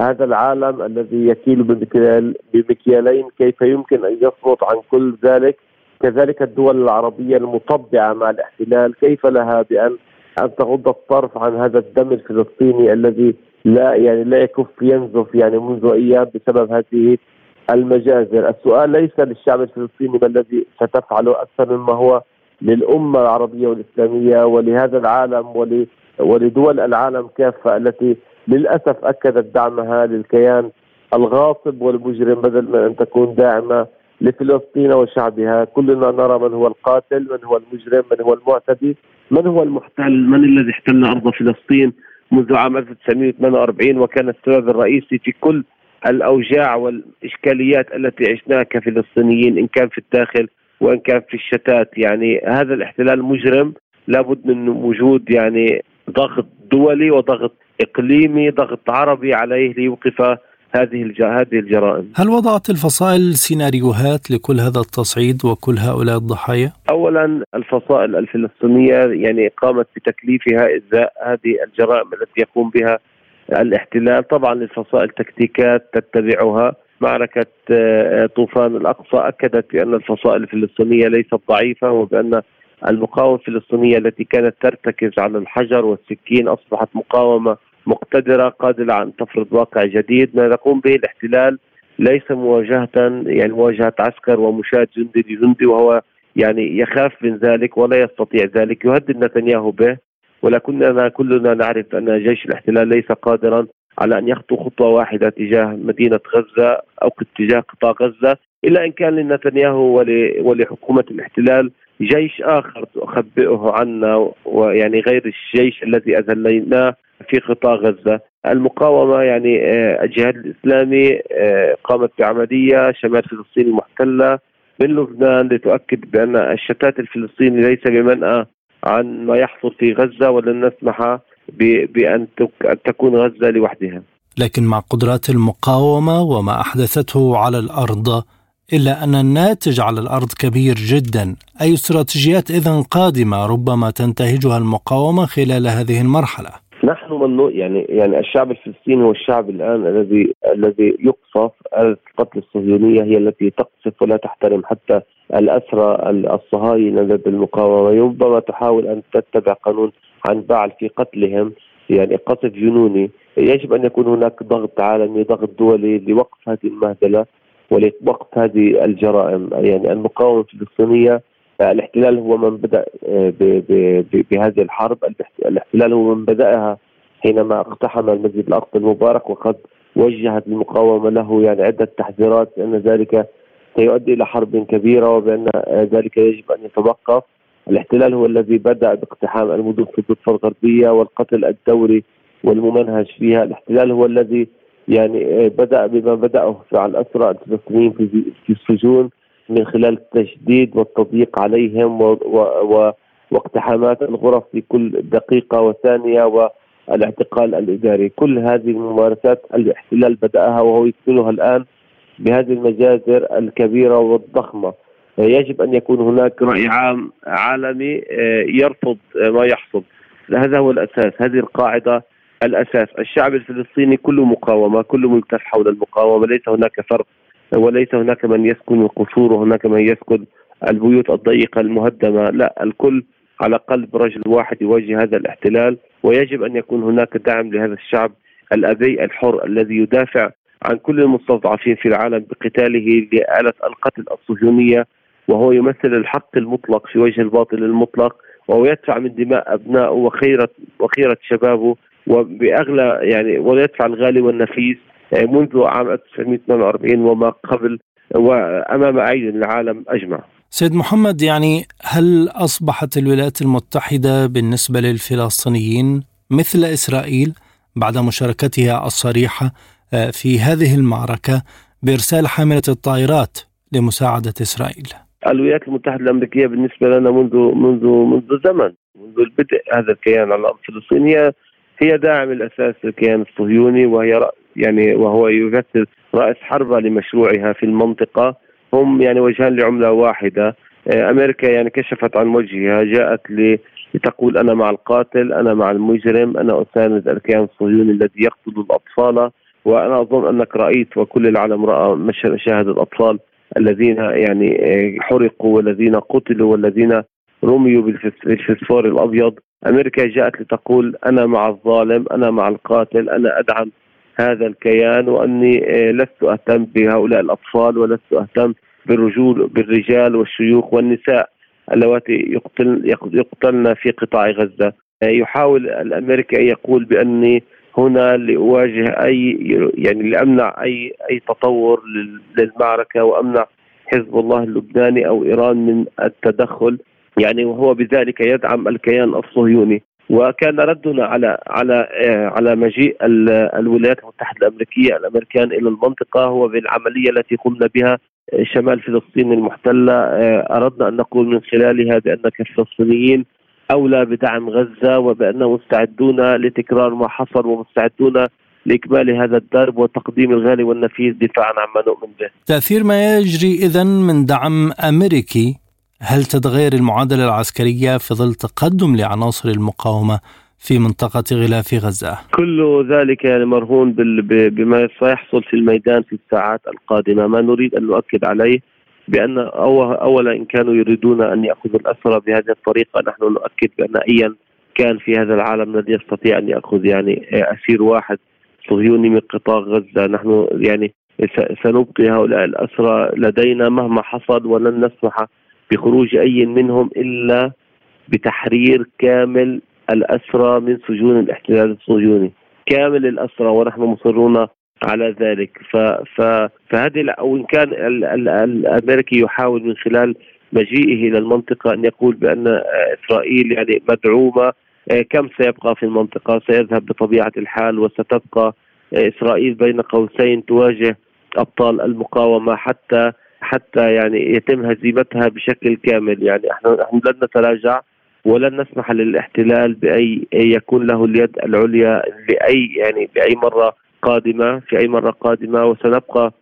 هذا العالم الذي يكيل بمكيال بمكيالين كيف يمكن أن يصمت عن كل ذلك؟ كذلك الدول العربية المطبعة مع الاحتلال كيف لها بان أن تغض الطرف عن هذا الدم الفلسطيني الذي لا يعني لا يكف ينزف يعني منذ أيام بسبب هذه المجازر، السؤال ليس للشعب الفلسطيني ما الذي ستفعله أكثر مما هو للأمة العربية والإسلامية ولهذا العالم ولدول العالم كافة التي للأسف أكدت دعمها للكيان الغاصب والمجرم بدل من أن تكون داعمة لفلسطين وشعبها، كلنا نرى من هو القاتل، من هو المجرم، من هو المعتدي، من هو المحتل، من الذي احتل أرض فلسطين منذ عام 1948 وكان السبب الرئيسي في كل الأوجاع والإشكاليات التي عشناها كفلسطينيين إن كان في الداخل وإن كان في الشتات، يعني هذا الاحتلال مجرم لابد من وجود يعني ضغط دولي وضغط إقليمي ضغط عربي عليه ليوقف هذه هذه الجرائم. هل وضعت الفصائل سيناريوهات لكل هذا التصعيد وكل هؤلاء الضحايا؟ اولا الفصائل الفلسطينية يعني قامت بتكليفها إزاء هذه الجرائم التي يقوم بها الاحتلال، طبعا للفصائل تكتيكات تتبعها. معركة آه، طوفان الأقصى أكدت بأن الفصائل الفلسطينية ليست ضعيفة وبأن المقاومة الفلسطينية التي كانت ترتكز على الحجر والسكين أصبحت مقاومة مقتدرة قادرة أن تفرض واقع جديد. ما يقوم به الاحتلال ليس مواجهة يعني مواجهة عسكر ومشاة جندي لجندي وهو يعني يخاف من ذلك ولا يستطيع ذلك. يهدد نتنياهو به. ولكننا كلنا نعرف أن جيش الاحتلال ليس قادرا على أن يخطو خطوة واحدة تجاه مدينة غزة أو تجاه قطاع غزة إلا إن كان لنتنياهو ولحكومة الاحتلال جيش آخر تخبئه عنا ويعني غير الجيش الذي أذليناه في قطاع غزة. المقاومة يعني آه، الجهاد الإسلامي آه، قامت بعملية شمال فلسطين المحتلة من لبنان لتؤكد بأن الشتات الفلسطيني ليس بمنأى عن ما يحصل في غزة ولن نسمح بأن تكون غزة لوحدها. لكن مع قدرات المقاومة وما أحدثته على الأرض إلا أن الناتج على الأرض كبير جدا. أي استراتيجيات إذن قادمة ربما تنتهجها المقاومة خلال هذه المرحلة؟ نحن من يعني يعني الشعب الفلسطيني هو الشعب الآن الذي الذي يقصف القتل الصهيونية هي التي تقصف ولا تحترم حتى الأسرى الصهاينة لدى المقاومة. ربما تحاول أن تتبع قانون عن بعل في قتلهم يعني قصف جنوني. يجب أن يكون هناك ضغط عالمي ضغط دولي لوقف هذه المهزله ولوقف هذه الجرائم. يعني المقاومة الفلسطينية الاحتلال هو من بدأ آه، بهذه الحرب. الاحتلال هو من بدأها حينما اقتحم المسجد الأقصى المبارك وقد وجهت المقاومة له يعني عدة تحذيرات بان ذلك سيؤدي إلى حرب كبيرة وبأن ذلك يجب أن يتوقف الاحتلال هو الذي بدأ باقتحام المدن في الضفة الغربية والقتل الدوري والممنهج فيها. الاحتلال هو الذي يعني بدأ بما بدأه على الاسرى الفلسطينيين في السجون. من خلال التشديد والتضييق عليهم و و واقتحامات الغرف في كل دقيقة وثانية والاعتقال الإداري، كل هذه الممارسات الاحتلال بدأها وهو يكملها الآن بهذه المجازر الكبيرة والضخمة. يجب أن يكون هناك رأي عام عالمي آه، يرفض ما يحصل. هذا هو الأساس، هذه القاعدة الأساس، الشعب الفلسطيني كله مقاومة، كله ملتف حول المقاومة، ليس هناك فرق وليس هناك من يسكن القصور وهناك من يسكن البيوت الضيقة المهدمة، لا الكل على قلب رجل واحد يواجه هذا الاحتلال ويجب أن يكون هناك دعم لهذا الشعب الأبي الحر الذي يدافع عن كل المستضعفين في العالم بقتاله لآلة القتل الصهيونية وهو يمثل الحق المطلق في وجه الباطل المطلق وهو يدفع من دماء أبنائه وخيرة وخيرة شبابه وبأغلى يعني ويدفع الغالي والنفيس. منذ عام 1948 وما قبل وأمام اعين العالم أجمع. سيد محمد يعني هل أصبحت الولايات المتحدة بالنسبة للفلسطينيين مثل إسرائيل بعد مشاركتها الصريحة آه، في هذه المعركة بإرسال حاملة الطائرات لمساعدة إسرائيل؟ الولايات المتحدة الأمريكية بالنسبة لنا منذ منذ منذ زمن منذ البدء هذا الكيان على الأرض الفلسطينيه هي داعم الأساس للكيان الصهيوني وهي يعني وهو يمثل رأس حربة لمشروعها في المنطقة هم يعني وجهان لعملة واحدة. آه، أمريكا يعني كشفت عن وجهها جاءت لتقول أنا مع القاتل أنا مع المجرم أنا أساند الكيان الصهيوني الذي يقتل الأطفال وأنا أظن أنك رأيت وكل العالم رأى مشاهد الأطفال الذين يعني آه، حرقوا والذين قتلوا والذين رميوا بالفسفور الأبيض. أمريكا جاءت لتقول أنا مع الظالم أنا مع القاتل أنا أدعم هذا الكيان وأني آه، لست أهتم بهؤلاء الأطفال ولست أهتم بالرجول بالرجال والشيوخ والنساء اللواتي يقتل يقتلن في قطاع غزة. آه، يحاول الأمريكي أن يقول بأني هنا لأواجه أي يعني لأمنع أي أي تطور للمعركة وأمنع حزب الله اللبناني أو إيران من التدخل. يعني وهو بذلك يدعم الكيان الصهيوني. وكان ردنا على على آه، على مجيء الولايات المتحدة الأمريكية الأمريكان إلى المنطقة هو بالعملية التي قمنا بها آه، شمال فلسطين المحتلة آه، أردنا أن نقول من خلالها بان كفلسطينيين أولى بدعم غزة وباننا مستعدون لتكرار ما حصل ومستعدون لإكمال هذا الدرب وتقديم الغالي والنفيس دفاعا عما نؤمن به. تأثير ما يجري اذا من دعم أمريكي هل تتغير المعادلة العسكرية في ظل تقدم لعناصر المقاومة في منطقة غلاف غزة؟ كل ذلك يعني مرهون بما سيحصل في الميدان في الساعات القادمة. ما نريد أن نؤكد عليه بأن أولا إن كانوا يريدون أن يأخذوا الأسرى بهذه الطريقة نحن نؤكد بأن أيا كان في هذا العالم الذي يستطيع أن يأخذ يعني أسير واحد صهيوني من قطاع غزة. نحن يعني سنبقي هؤلاء الأسرى لدينا مهما حصل ولن نسمح بخروج أي منهم إلا بتحرير كامل الأسرى من سجون الاحتلال الصهيوني كامل الأسرى ونحن مصرون على ذلك. ف ف فهذه أو إن كان ال ال الأمريكي يحاول من خلال مجيئه إلى المنطقة أن يقول بأن إسرائيل يعني مدعومة. آه، كم سيبقى في المنطقة؟ سيذهب بطبيعة الحال وستبقى إسرائيل بين قوسين تواجه أبطال المقاومة حتى حتى يعني يتم هزيمتها بشكل كامل. يعني إحنا نحن لن نتراجع ولن نسمح للاحتلال بأي يكون له اليد العليا لأي يعني بأي مرة قادمة في أي مرة قادمة وسنبقى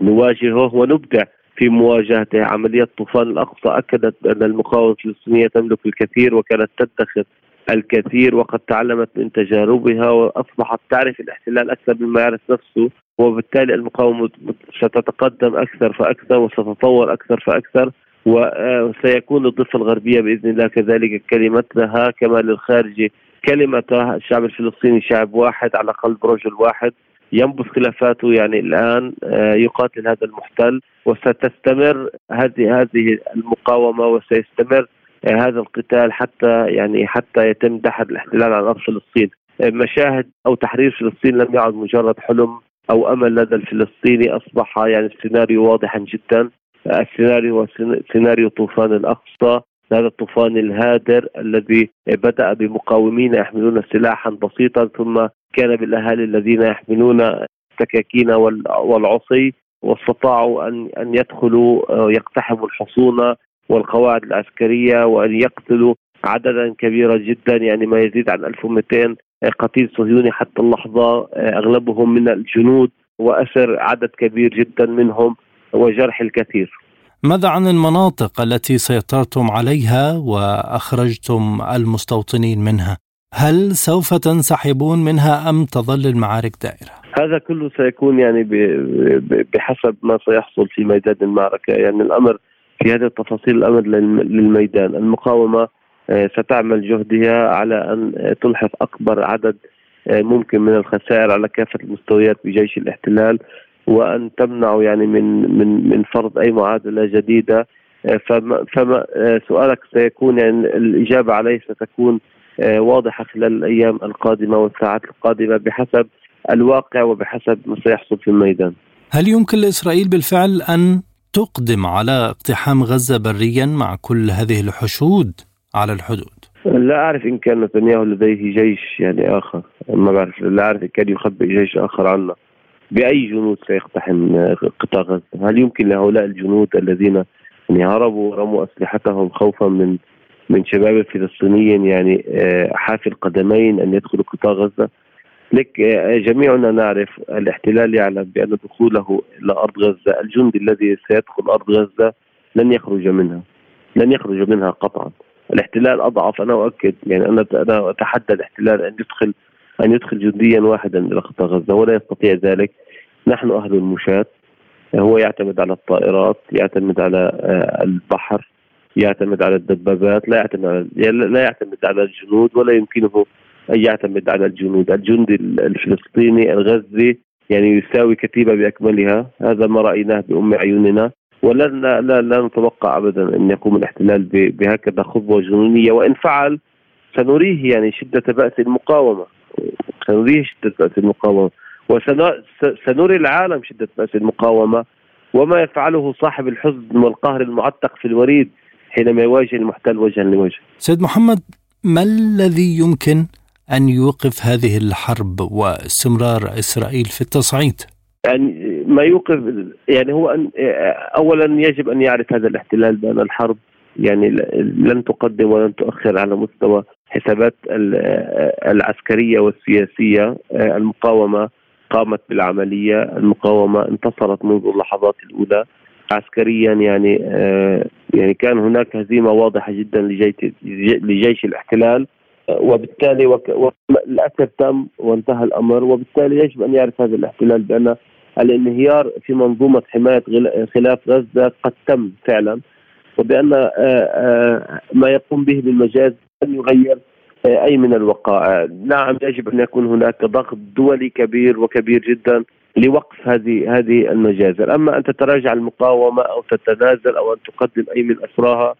نواجهه ونبدع في مواجهته. عملية طوفان الأقصى أكدت ان المقاومه الفلسطينيه تملك الكثير وكانت تدخر الكثير وقد تعلمت من تجاربها وأصبحت تعرف الاحتلال أكثر مما يعرف نفسه وبالتالي المقاومة ستتقدم أكثر فأكثر وستتطور أكثر فأكثر وسيكون الضفة الغربية بإذن الله كذلك كلمتها كما للخارجي كلمة الشعب الفلسطيني شعب واحد على قلب رجل واحد. ينبذ خلافاته يعني الآن آه، يقاتل هذا المحتل وستستمر هذه هذه المقاومة وسيستمر آه، هذا القتال حتى يعني حتى يتم دحر الاحتلال على ارض فلسطين. آه، مشاهد أو تحرير فلسطين لم يعد مجرد حلم أو أمل لدى الفلسطيني أصبح يعني السيناريو واضحا جدا. السيناريو هو سيناريو طوفان الأقصى. هذا الطوفان الهادر الذي بدأ بمقاومين يحملون سلاحا بسيطا ثم كان بالأهالي الذين يحملون السكاكين والعصي واستطاعوا ان أن يدخلوا آه، يقتحموا الحصون. والقواعد العسكرية وأن يقتلوا عددا كبيرا جدا يعني ما يزيد عن 1200 قتيل صهيوني حتى اللحظة آه، أغلبهم من الجنود وأسر عدد كبير جدا منهم وجرح الكثير. ماذا عن المناطق التي سيطرتم عليها وأخرجتم المستوطنين منها؟ هل سوف تنسحبون منها أم تظل المعارك دائرة؟ هذا كله سيكون يعني بحسب ما سيحصل في ميدان المعركة، يعني الأمر في هذه التفاصيل الامر للميدان، المقاومة آه، ستعمل جهدها على أن تلحق أكبر عدد آه، ممكن من الخسائر على كافة المستويات بجيش الاحتلال وأن تمنعوا يعني من من من فرض أي معادلة جديدة آه، فما, فما آه، سؤالك سيكون يعني الإجابة عليه ستكون آه، واضحة خلال الأيام القادمة والساعات القادمة بحسب الواقع وبحسب ما سيحصل في الميدان. هل يمكن لإسرائيل بالفعل أن تقدم على اقتحام غزة بريا مع كل هذه الحشود على الحدود؟ لا أعرف إن كان نتنياهو لديه جيش يعني آخر ما بعرف لا أعرف إن كان يخبئ جيش آخر عنا بأي جنود سيقتحم قطاع غزة؟ هل يمكن لهؤلاء الجنود الذين يعني هربوا ورموا أسلحتهم خوفا من من شباب الفلسطينيين يعني آه، حافي القدمين أن يدخلوا قطاع غزة؟ لك آه، جميعنا نعرف الاحتلال يعلم بأن دخوله إلى أرض غزة الجندي الذي سيدخل أرض غزة لن يخرج منها لن يخرج منها قطعا. الاحتلال أضعف أنا أؤكد يعني أنا أنا أتحدى الاحتلال أن يدخل أن يدخل جنديا واحدا إلى قطاع غزة ولا يستطيع ذلك. نحن أهل المشاة هو يعتمد على الطائرات يعتمد على آه، البحر يعتمد على الدبابات لا يعتمد على لا يعتمد على الجنود ولا يمكنه ان يعتمد على الجنود، الجندي الفلسطيني الغزي يعني يساوي كتيبة بأكملها، هذا ما رأيناه بأم عيوننا. ولن لا, لا, نتوقع ابدا أن يقوم الاحتلال بهكذا خطوة جنونية. وإن فعل سنريه يعني شدة بأس المقاومة. سنريه شدة بأس المقاومة. وسنري العالم شدة بأس المقاومة. وما يفعله صاحب الحزن والقهر المعتق في الوريد حينما يواجه المحتل وجها لوجه. سيد محمد ما الذي يمكن أن يوقف هذه الحرب واستمرار إسرائيل في التصعيد؟ يعني ما يوقف يعني هو أن اولا يجب أن يعرف هذا الاحتلال بأن الحرب يعني لن تقدم ولن تؤخر على مستوى حسابات العسكرية والسياسية. المقاومة قامت بالعملية المقاومة انتصرت منذ اللحظات الأولى. عسكريا يعني يعني كان هناك هزيمة واضحة جدا لجيش الاحتلال. وبالتالي للأسف تم وانتهى الأمر وبالتالي يجب أن يعرف هذا الاحتلال بأن الانهيار في منظومة حماية خلاف غزة قد تم فعلا وبأن آه، آه، ما يقوم به بالمجاز لن يغير آه، أي من الوقائع، نعم يجب أن يكون هناك ضغط دولي كبير وكبير جدا لوقف هذه هذه المجازر، أما أن تتراجع المقاومة أو تتنازل أو أن تقدم أي من اسراها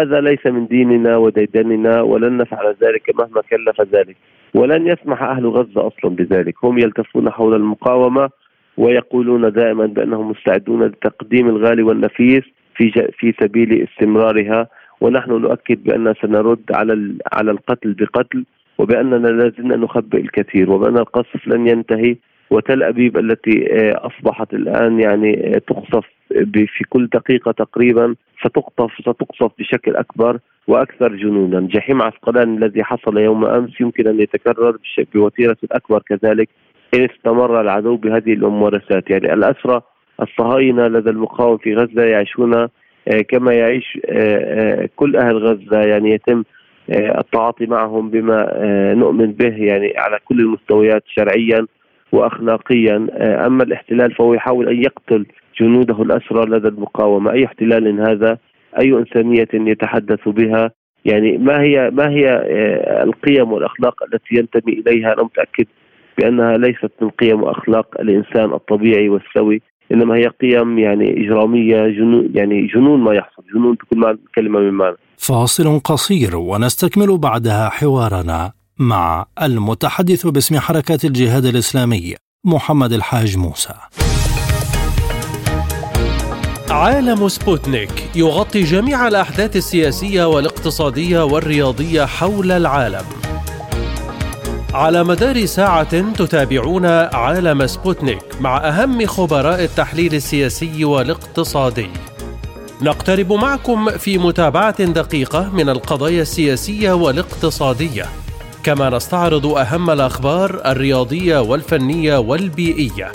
هذا ليس من ديننا وديدننا ولن نفعل ذلك مهما كلف ذلك، ولن يسمح أهل غزة أصلا بذلك، هم يلتفون حول المقاومة ويقولون دائما بأنهم مستعدون لتقديم الغالي والنفيس في في سبيل استمرارها. ونحن نؤكد بأن سنرد على على القتل بقتل وبأننا لازلنا نخبئ الكثير. وبأن القصف لن ينتهي وتل أبيب التي آه، أصبحت الآن يعني آه، تقصف في كل دقيقة تقريبا ستقطف ستقصف بشكل أكبر وأكثر جنونا، جحيم عسقلان الذي حصل يوم أمس يمكن أن يتكرر بوتيره اكبر كذلك إن استمر العدو بهذه الممارسات، يعني الأسرى الصهاينة لدى المقاومة في غزة يعيشون آه، كما يعيش كل أهل غزة. يعني يتم التعاطي معهم بما نؤمن به يعني على كل المستويات شرعيا. واخلاقيا. آه، أما الاحتلال فهو يحاول أن يقتل جنوده الأسرى لدى المقاومة. أي احتلال هذا؟ أي إنسانية يتحدث بها؟ يعني ما هي ما هي آه، القيم والأخلاق التي ينتمي إليها؟ أنا متأكد بأنها ليست من قيم وأخلاق الإنسان الطبيعي والسوي إنما هي قيم يعني إجرامية جنون يعني جنون ما يحصل. جنون بكل كلمه من معنى. فاصل قصير ونستكمل بعدها حوارنا. مع المتحدث باسم حركة الجهاد الإسلامي محمد الحاج موسى. عالم سبوتنيك يغطي جميع الأحداث السياسية والاقتصادية والرياضية حول العالم. على مدار ساعة تتابعون عالم سبوتنيك مع أهم خبراء التحليل السياسي والاقتصادي. نقترب معكم في متابعة دقيقة من القضايا السياسية والاقتصادية. كما نستعرض أهم الأخبار الرياضية والفنية والبيئية.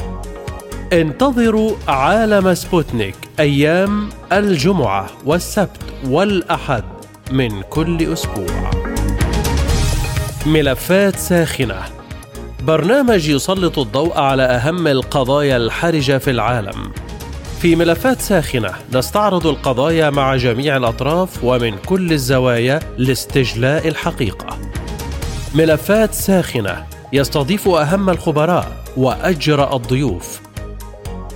انتظروا عالم سبوتنيك أيام الجمعة والسبت والأحد من كل أسبوع. ملفات ساخنة. برنامج يسلط الضوء على أهم القضايا الحرجة في العالم. في ملفات ساخنة نستعرض القضايا مع جميع الأطراف ومن كل الزوايا لاستجلاء الحقيقة. ملفات ساخنة يستضيف أهم الخبراء وأجرأ الضيوف.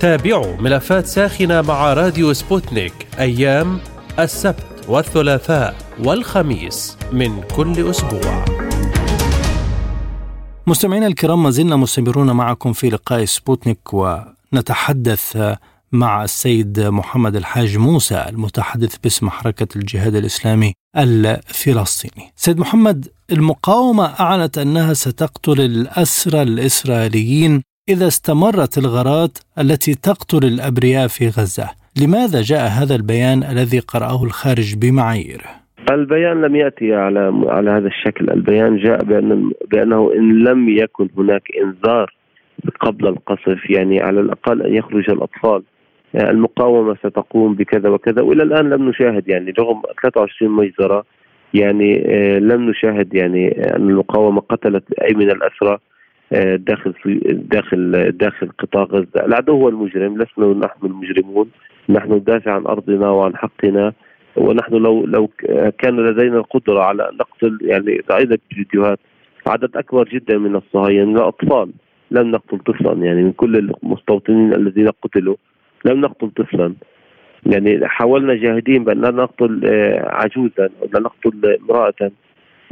تابعوا ملفات ساخنة مع راديو سبوتنيك أيام السبت والثلاثاء والخميس من كل أسبوع. مستمعينا الكرام ما زلنا مستمرون معكم في لقاء سبوتنيك ونتحدث مع السيد محمد الحاج موسى المتحدث باسم حركة الجهاد الإسلامي الفلسطيني. سيد محمد المقاومة أعلنت أنها ستقتل الأسرى الإسرائيليين إذا استمرت الغارات التي تقتل الأبرياء في غزة. لماذا جاء هذا البيان الذي قرأه الخارج بمعاييره؟ البيان لم يأتي على على هذا الشكل، البيان جاء بان بأنه إن لم يكن هناك إنذار قبل القصف يعني على الأقل أن يخرج الأطفال. المقاومة ستقوم بكذا وكذا وإلى الآن لم نشاهد يعني رغم 23 مجزرة يعني آه، لم نشاهد يعني أن المقاومة قتلت أي من الأسرى آه، داخل داخل داخل قطاع غزة، العدو هو المجرم لسنا نحن المجرمون، نحن ندافع عن أرضنا وعن حقنا ونحن لو لو كان لدينا القدرة على نقتل يعني راينا فيديوهات عدد أكبر جدا من الصهاينة من الأطفال لم نقتل طفلا يعني من كل المستوطنين الذين قتلوا لم نقتل طفلا. يعني حاولنا جاهدين بأن لا نقتل آه، عجوزا ولا نقتل امرأة.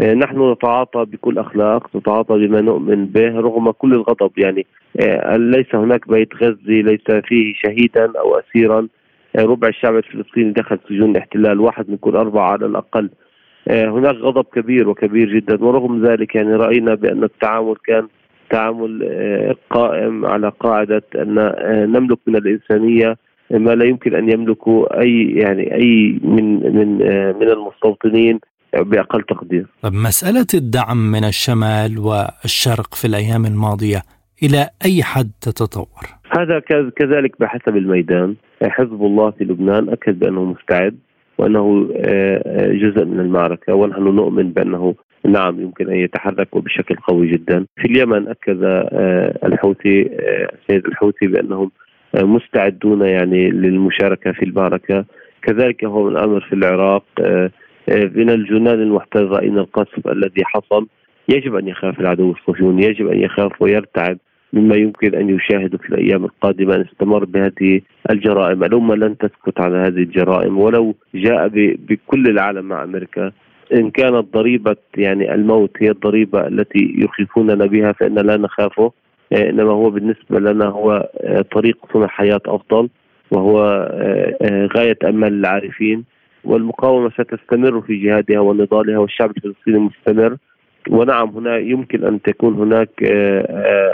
آه، نحن نتعاطى بكل أخلاق نتعاطى بما نؤمن به رغم كل الغضب. يعني آه، ليس هناك بيت غزي ليس فيه شهيدا أو اسيرا. ربع الشعب الفلسطيني دخل سجون الاحتلال واحد من كل أربعة على الأقل. هناك غضب كبير وكبير جدا. ورغم ذلك يعني رأينا بأن التعامل كان تعامل قائم على قاعدة أن نملك من الإنسانية ما لا يمكن أن يملكه أي يعني أي من من من المستوطنين بأقل تقدير. طب مسألة الدعم من الشمال والشرق في الأيام الماضية إلى أي حد تتطور؟ هذا كذلك بحسب الميدان، حزب الله في لبنان أكد بأنه مستعد وأنه آه، جزء من المعركة ونحن نؤمن بأنه نعم يمكن أن يتحرك وبشكل قوي جدا. في اليمن أكد آه، الحوثي آه، السيد الحوثي بأنهم مستعدون يعني للمشاركة في المعركه كذلك هو الامر في العراق آه، آه، من الجنان المحتل راينا القصف الذي حصل. يجب أن يخاف العدو الصهيوني يجب أن يخاف ويرتعد مما يمكن أن يشاهده في الأيام القادمة أن استمر بهذه الجرائم، الأمة لن تسكت على هذه الجرائم ولو جاء بكل العالم مع أمريكا. إن كانت ضريبه يعني الموت هي الضريبة التي يخيفوننا بها فإن لا نخافه. آه، إنما هو بالنسبة لنا هو آه، طريق صنع حياة أفضل وهو آه، غاية امل العارفين والمقاومة ستستمر في جهادها ونضالها والشعب الفلسطيني مستمر. ونعم هنا يمكن أن تكون هناك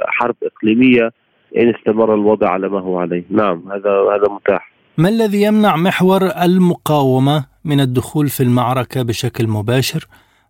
حرب إقليمية إن استمر الوضع على ما هو عليه، نعم هذا هذا متاح. ما الذي يمنع محور المقاومة؟ من الدخول في المعركة بشكل مباشر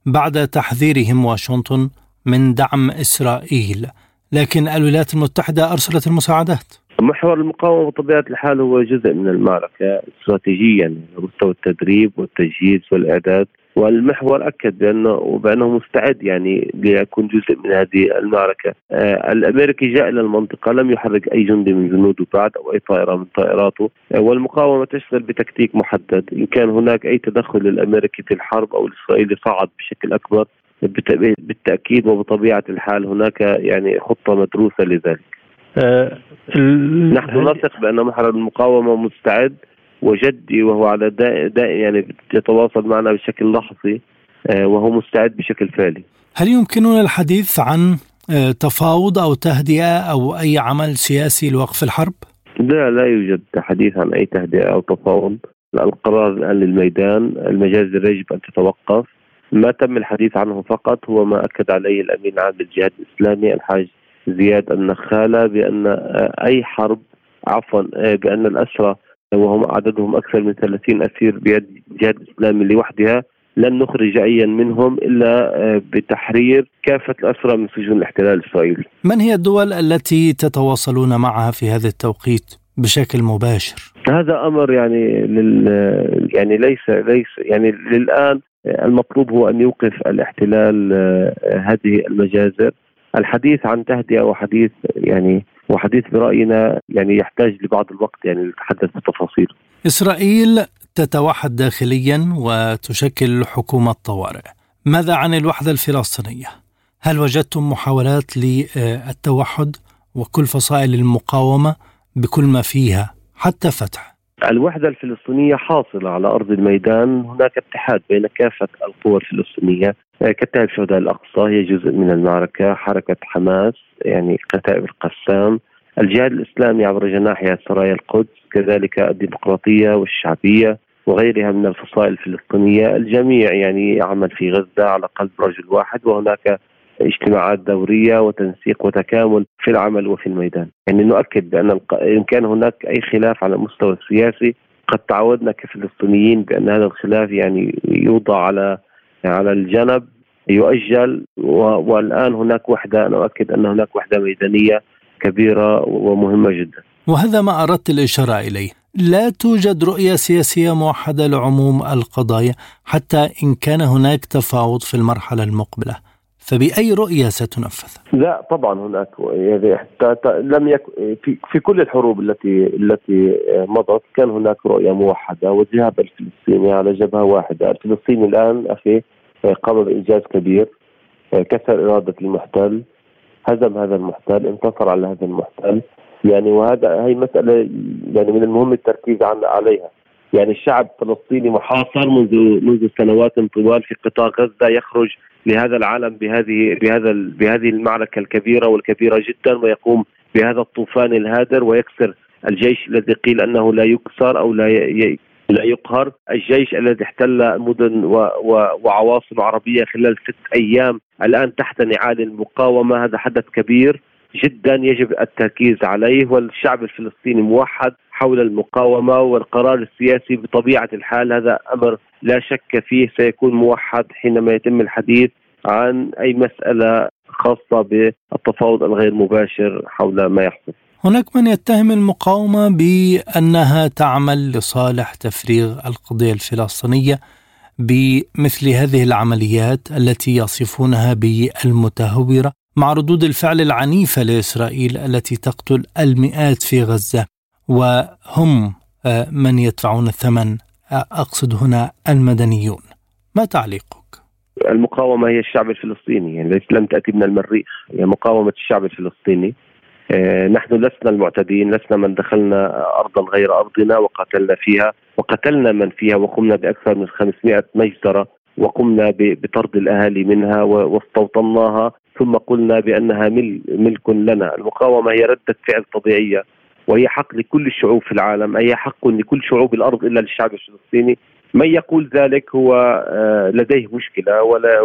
بعد تحذيرهم واشنطن من دعم إسرائيل؟ لكن الولايات المتحدة أرسلت المساعدات محور المقاومة بطبيعة الحال هو جزء من المعركة استراتيجيا مستوى التدريب والتجهيز والإعداد والمحور أكد بانه بانه مستعد يعني ليكون جزء من هذه المعركة. آه الأمريكي جاء إلى المنطقة لم يحرك أي جندي من جنوده بعد أو أي طائرة من طائراته آه والمقاومة تشتغل بتكتيك محدد، إن كان هناك أي تدخل للأمريكي في الحرب أو الإسرائيلي صعد بشكل أكبر بالتأكيد وبطبيعة الحال هناك يعني خطة مدروسة لذلك. أه نحن نثق بأن محور المقاومة مستعد وجدي وهو على دائم يعني يتواصل معنا بشكل لحظي أه وهو مستعد بشكل فعلي. هل يمكننا الحديث عن أه، تفاوض أو تهدئة أو أي عمل سياسي لوقف الحرب؟ لا لا يوجد حديث عن أي تهدئة أو تفاوض. القرار الآن للميدان، المجازر يجب أن تتوقف ما تم الحديث عنه فقط هو ما أكد عليه الأمين العام للجهاد الإسلامي الحاج زياد النخالة بأن أي حرب عفوا بأن الأسرى وهم عددهم أكثر من 30 أسير بيد الجهاد الاسلامي لوحدها لن نخرج ايا منهم إلا بتحرير كافة الأسرى من سجون الاحتلال الإسرائيلي. من هي الدول التي تتواصلون معها في هذا التوقيت بشكل مباشر؟ هذا أمر يعني لل يعني ليس ليس يعني للآن المطلوب هو أن يوقف الاحتلال آه، هذه المجازر الحديث عن تهدئة وحديث يعني وحديث برأينا يعني يحتاج لبعض الوقت يعني لنتحدث بتفاصيل. إسرائيل تتوحد داخليا وتشكل حكومة طوارئ. ماذا عن الوحدة الفلسطينية؟ هل وجدتم محاولات للتوحد وكل فصائل المقاومة بكل ما فيها حتى فتح؟ الوحدة الفلسطينية حاصلة على أرض الميدان هناك اتحاد بين كافة القوى الفلسطينية كتائب شهداء الأقصى هي جزء من المعركة حركة حماس يعني كتائب القسام الجهاد الإسلامي عبر جناحها سرايا القدس كذلك الديمقراطية والشعبية وغيرها من الفصائل الفلسطينية. الجميع يعني يعمل في غزة على قلب رجل واحد وهناك اجتماعات دورية وتنسيق وتكامل في العمل وفي الميدان، يعني نؤكد بأن إن كان هناك أي خلاف على المستوى السياسي قد تعودنا كفلسطينيين بأن هذا الخلاف يعني يوضع على على الجنب. يؤجل والآن هناك وحدة أنا أؤكد أن هناك وحدة ميدانية كبيرة ومهمة جدا. وهذا ما أردت الإشارة إليه، لا توجد رؤية سياسية موحدة لعموم القضايا حتى إن كان هناك تفاوض في المرحلة المقبلة. فبأي رؤية ستنفذ؟ لا طبعا هناك يعني لم يك في في كل الحروب التي التي مضت كان هناك رؤية موحدة والذهاب الفلسطيني على جبهة واحدة، الفلسطيني الآن أخي قام بإنجاز كبير كسر إرادة المحتل هزم هذا المحتل انتصر على هذا المحتل. يعني وهذا هي مسألة يعني من المهم التركيز عليها. يعني الشعب الفلسطيني محاصر منذ منذ سنوات طوال في قطاع غزة يخرج لهذا العالم بهذه بهذا بهذه المعركة الكبيرة والكبيرة جدا ويقوم بهذا الطوفان الهادر ويكسر الجيش الذي قيل أنه لا يكسر أو لا لا يقهر. الجيش الذي احتل مدن و و وعواصم عربية خلال ست أيام الآن تحت نعال المقاومة. هذا حدث كبير جدا يجب التركيز عليه والشعب الفلسطيني موحد حول المقاومة والقرار السياسي بطبيعة الحال. هذا أمر لا شك فيه. سيكون موحد حينما يتم الحديث عن أي مسألة خاصة بالتفاوض الغير مباشر حول ما يحدث. هناك من يتهم المقاومة بأنها تعمل لصالح تفريغ القضية الفلسطينية بمثل هذه العمليات التي يصفونها بالمتهورة مع ردود الفعل العنيفة لإسرائيل التي تقتل المئات في غزة وهم آه، من يدفعون الثمن آه، أقصد هنا المدنيون ما تعليقك؟ المقاومة هي الشعب الفلسطيني يعني لم تأتي من المريخ هي مقاومة الشعب الفلسطيني نحن لسنا المعتدين لسنا من دخلنا أرضا غير أرضنا وقتلنا فيها وقتلنا من فيها وقمنا بأكثر من 500 مجزرة وقمنا بطرد الأهالي منها واستوطناها ثم قلنا بأنها ملك لنا. المقاومة هي ردة فعل طبيعية وهي حق لكل الشعوب في العالم هي حق لكل شعوب الأرض إلا للشعب الفلسطيني. من يقول ذلك هو آه، لديه مشكلة ولا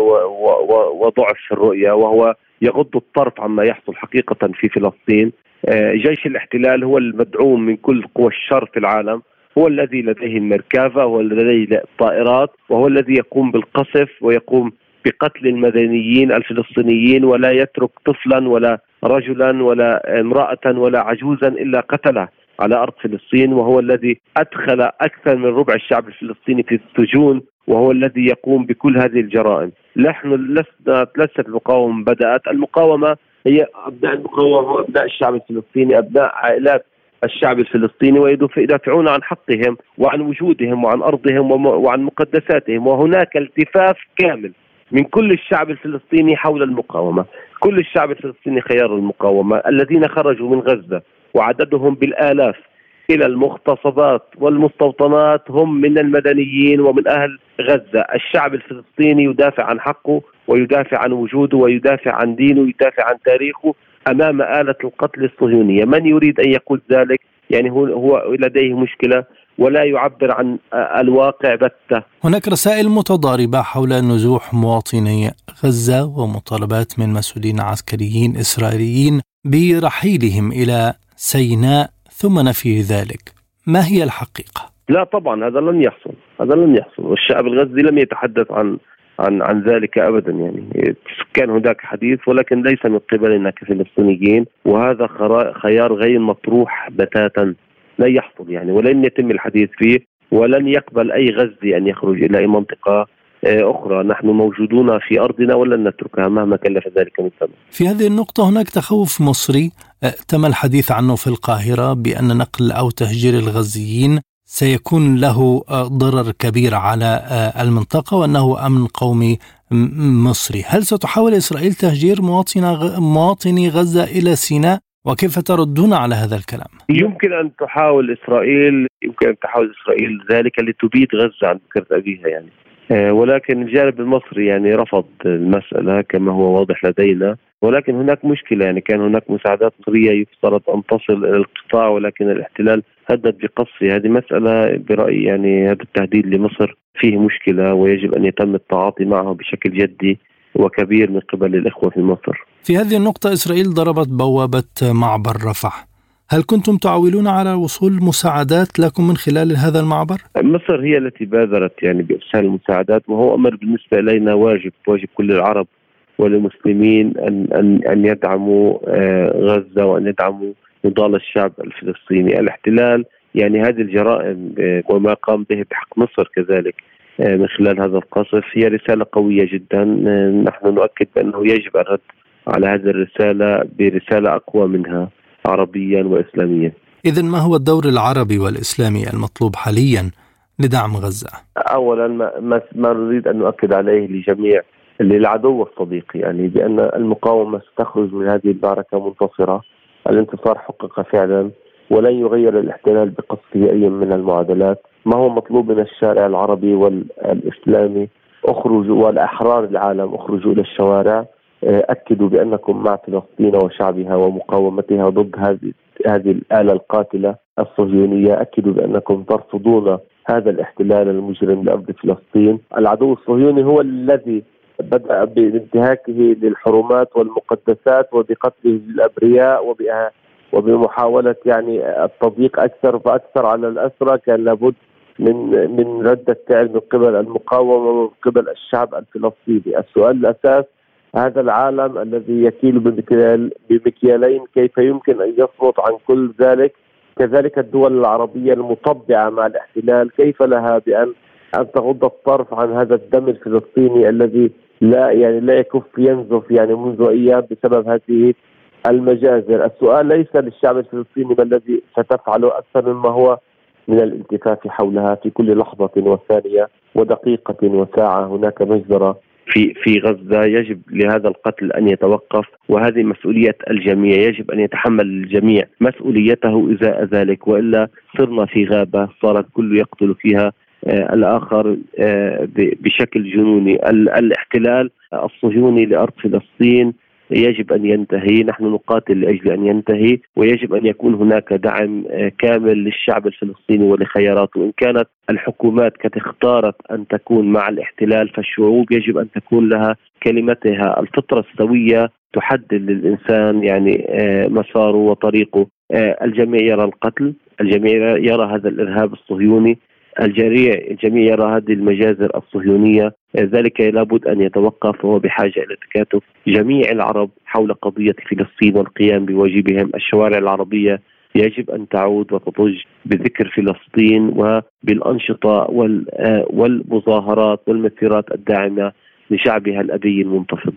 وضعف في الرؤية وهو يغض الطرف عما يحصل حقيقة في فلسطين. آه، جيش الاحتلال هو المدعوم من كل قوى الشر في العالم. هو الذي لديه المركافة هو الذي لديه الطائرات وهو الذي يقوم بالقصف ويقوم بقتل المدنيين الفلسطينيين ولا يترك طفلا ولا رجلا ولا امرأة ولا عجوزا إلا قتله. على أرض فلسطين وهو الذي أدخل أكثر من ربع الشعب الفلسطيني في السجون وهو الذي يقوم بكل هذه الجرائم. نحن لسنا ليست المقاومة بدأت. المقاومة هي أبناء المقاومة أبناء الشعب الفلسطيني أبناء عائلات الشعب الفلسطيني ويدافعون عن حقهم وعن وجودهم وعن أرضهم وعن مقدساتهم. وهناك التفاف كامل من كل الشعب الفلسطيني حول المقاومة. كل الشعب الفلسطيني خيار المقاومة. الذين خرجوا من غزة وعددهم بالآلاف. إلى المغتصبات والمستوطنات هم من المدنيين ومن أهل غزة. الشعب الفلسطيني يدافع عن حقه ويدافع عن وجوده ويدافع عن دينه ويدافع عن تاريخه أمام آلة القتل الصهيونية. من يريد أن يقول ذلك؟ يعني هو, هو لديه مشكلة ولا يعبر عن الواقع بتة. هناك رسائل متضاربة حول نزوح مواطني غزة ومطالبات من مسؤولين عسكريين إسرائيليين برحيلهم إلى سيناء ثم نفي ذلك. ما هي الحقيقة؟ لا طبعا هذا لن يحصل. هذا لن يحصل. والشعب الغزي لم يتحدث عن عن عن ذلك ابدا يعني. كان هناك حديث ولكن ليس من قبلنا كفلسطينيين وهذا خيار غير مطروح بتاتا. لا يحصل يعني ولن يتم الحديث فيه ولن يقبل أي غزي أن يخرج إلى أي منطقة. أخرى. نحن موجودون في أرضنا ولن نتركها مهما كلف ذلك من ثمن. في هذه النقطة هناك تخوف مصري. آه، تم الحديث عنه في القاهرة بأن نقل أو تهجير الغزيين سيكون له آه، ضرر كبير على المنطقة وأنه أمن قومي مصري. هل ستحاول إسرائيل تهجير مواطني غزة إلى سيناء؟ وكيف تردون على هذا الكلام؟ يمكن أن تحاول إسرائيل يمكن أن تحاول إسرائيل ذلك لتبيد غزة عن فكره ابيها يعني. آه، ولكن الجانب المصري يعني رفض المسألة كما هو واضح لدينا. ولكن هناك مشكلة يعني كان هناك مساعدات مصرية يفترض أن تصل إلى القطاع ولكن الاحتلال هدد بقصفه هذه مسألة برأيي يعني هذا التهديد لمصر فيه مشكلة ويجب أن يتم التعاطي معه بشكل جدي وكبير من قبل الإخوة في مصر. في هذه النقطة إسرائيل ضربت بوابة معبر رفح. هل كنتم تعولون على وصول مساعدات لكم من خلال هذا المعبر؟ مصر هي التي بادرت يعني بإرسال المساعدات وهو أمر بالنسبة إلينا واجب واجب كل العرب والمسلمين أن أن أن يدعموا آه، غزة وأن يدعموا نضال الشعب الفلسطيني، الاحتلال يعني هذه الجرائم آه، وما قام به بحق مصر كذلك من خلال هذا القصف هي رسالة قوية جدا. نحن نؤكد بأنه يجب الرد على هذه الرسالة برسالة أقوى منها. عربيا وإسلاميا. إذا ما هو الدور العربي والإسلامي المطلوب حاليا لدعم غزة؟ أولا ما, ما نريد أن نؤكد عليه لجميع للعدو الصديق يعني بأن المقاومة ستخرج من هذه المعركة منتصرة. الانتصار حقق فعلا ولن يغير الاحتلال بقصده أي من المعادلات. ما هو مطلوب من الشارع العربي والإسلامي؟ اخرجوا والأحرار العالم أخرجوا إلى الشوارع. أكدوا بأنكم مع فلسطين وشعبها ومقاومتها ضد هذه هذه الآلة القاتلة الصهيونية. أكدوا بأنكم ترفضون هذا الاحتلال المجرم لأرض فلسطين. العدو الصهيوني هو الذي بدأ بانتهاكه للحرمات والمقدسات وبقتله الأبرياء وبمحاولة يعني التضييق أكثر فأكثر على الأسرى. كان لابد من من ردة فعل من قبل المقاومة ومن قبل الشعب الفلسطيني. السؤال الأساس هذا العالم الذي يكيل بمكيال بمكيالين كيف يمكن أن يصمت عن كل ذلك؟ كذلك الدول العربية المطبعة مع الاحتلال كيف لها بان أن تغض الطرف عن هذا الدم الفلسطيني الذي لا يعني لا يكف ينزف يعني منذ أيام بسبب هذه المجازر، السؤال ليس للشعب الفلسطيني ما الذي ستفعله أكثر مما هو من الالتفاف حولها في كل لحظة وثانية ودقيقة وساعة. هناك مجزرة في في غزة يجب لهذا القتل أن يتوقف وهذه مسؤولية الجميع يجب أن يتحمل الجميع مسؤوليته ازاء ذلك وإلا صرنا في غابة صار الكل يقتل فيها آه الآخر آه بشكل جنوني. الاحتلال الصهيوني لأرض فلسطين يجب أن ينتهي، نحن نقاتل لأجل أن ينتهي ويجب أن يكون هناك دعم آه، كامل للشعب الفلسطيني ولخياراته، إن كانت الحكومات قد اختارت أن تكون مع الاحتلال فالشعوب يجب أن تكون لها كلمتها، الفطرة السوية تحدد للإنسان يعني آه، مساره وطريقه، آه، الجميع يرى القتل، الجميع يرى هذا الإرهاب الصهيوني. الجميع الجميع يرى هذه المجازر الصهيونية ذلك لابد أن يتوقف وهو بحاجة إلى تكاتف جميع العرب حول قضية فلسطين والقيام بواجبهم الشوارع العربية يجب أن تعود وتضج بذكر فلسطين وبالأنشطة والمظاهرات والمسيرات الداعمة لشعبها الأبي المنتفض.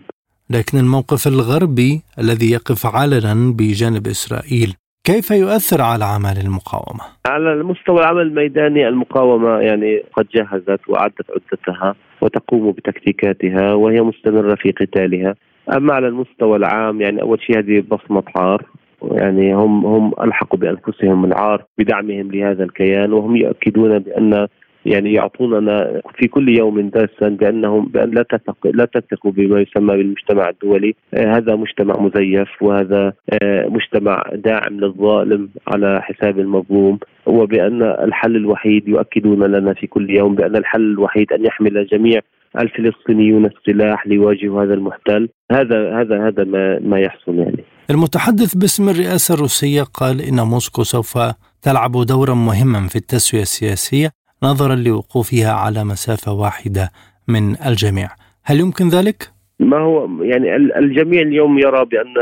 لكن الموقف الغربي الذي يقف علنا بجانب إسرائيل كيف يؤثر على اعمال المقاومة؟ على المستوى العمل الميداني المقاومة يعني قد جهزت وأعدت عدتها وتقوم بتكتيكاتها وهي مستمرة في قتالها، أما على المستوى العام يعني أول شيء هذه بصمة عار يعني هم هم ألحقوا بأنفسهم العار بدعمهم لهذا الكيان وهم يؤكدون بأن يعني يعطوننا في كل يوم درسا بأنهم بأن لا تثق لا تثقوا بما يسمى بالمجتمع الدولي، آه هذا مجتمع مزيف وهذا آه مجتمع داعم للظالم على حساب المظلوم. وبان الحل الوحيد يؤكدون لنا في كل يوم بأن الحل الوحيد أن يحمل جميع الفلسطينيون السلاح ليواجهوا هذا المحتل. هذا هذا هذا ما ما يحصل يعني. المتحدث باسم الرئاسة الروسية قال إن موسكو سوف تلعب دورا مهما في التسوية السياسية. نظرا لوقوفها على مسافة واحدة من الجميع. هل يمكن ذلك؟ ما هو يعني الجميع اليوم يرى بأن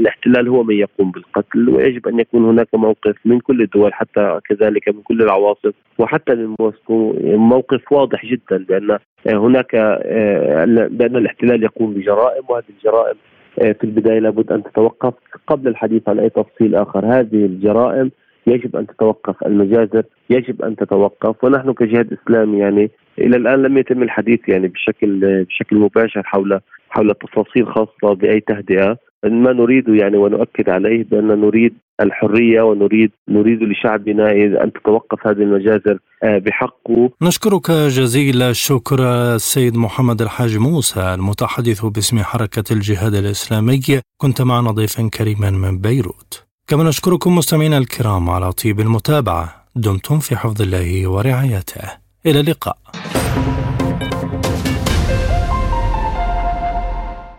الاحتلال هو من يقوم بالقتل ويجب أن يكون هناك موقف من كل الدول حتى كذلك من كل العواصف وحتى من موسكو. موقف واضح جدا بأن هناك بأن الاحتلال يقوم بجرائم وهذه الجرائم في البداية لابد أن تتوقف قبل الحديث عن أي تفصيل آخر. هذه الجرائم يجب أن تتوقف المجازر يجب أن تتوقف ونحن كجهاد إسلامي يعني إلى الآن لم يتم الحديث يعني بشكل بشكل مباشر حول حول تفاصيل خاصة بأي تهدئة ما نريد يعني ونؤكد عليه بأن نريد الحرية ونريد نريد لشعبنا أن تتوقف هذه المجازر آه، بحقه. نشكرك جزيل الشكر السيد محمد الحاج موسى المتحدث باسم حركة الجهاد الإسلامي كنت معنا ضيفا كريما من بيروت. كما نشكركم مستمعينا الكرام على طيب المتابعة. دمتم في حفظ الله ورعايته. إلى اللقاء.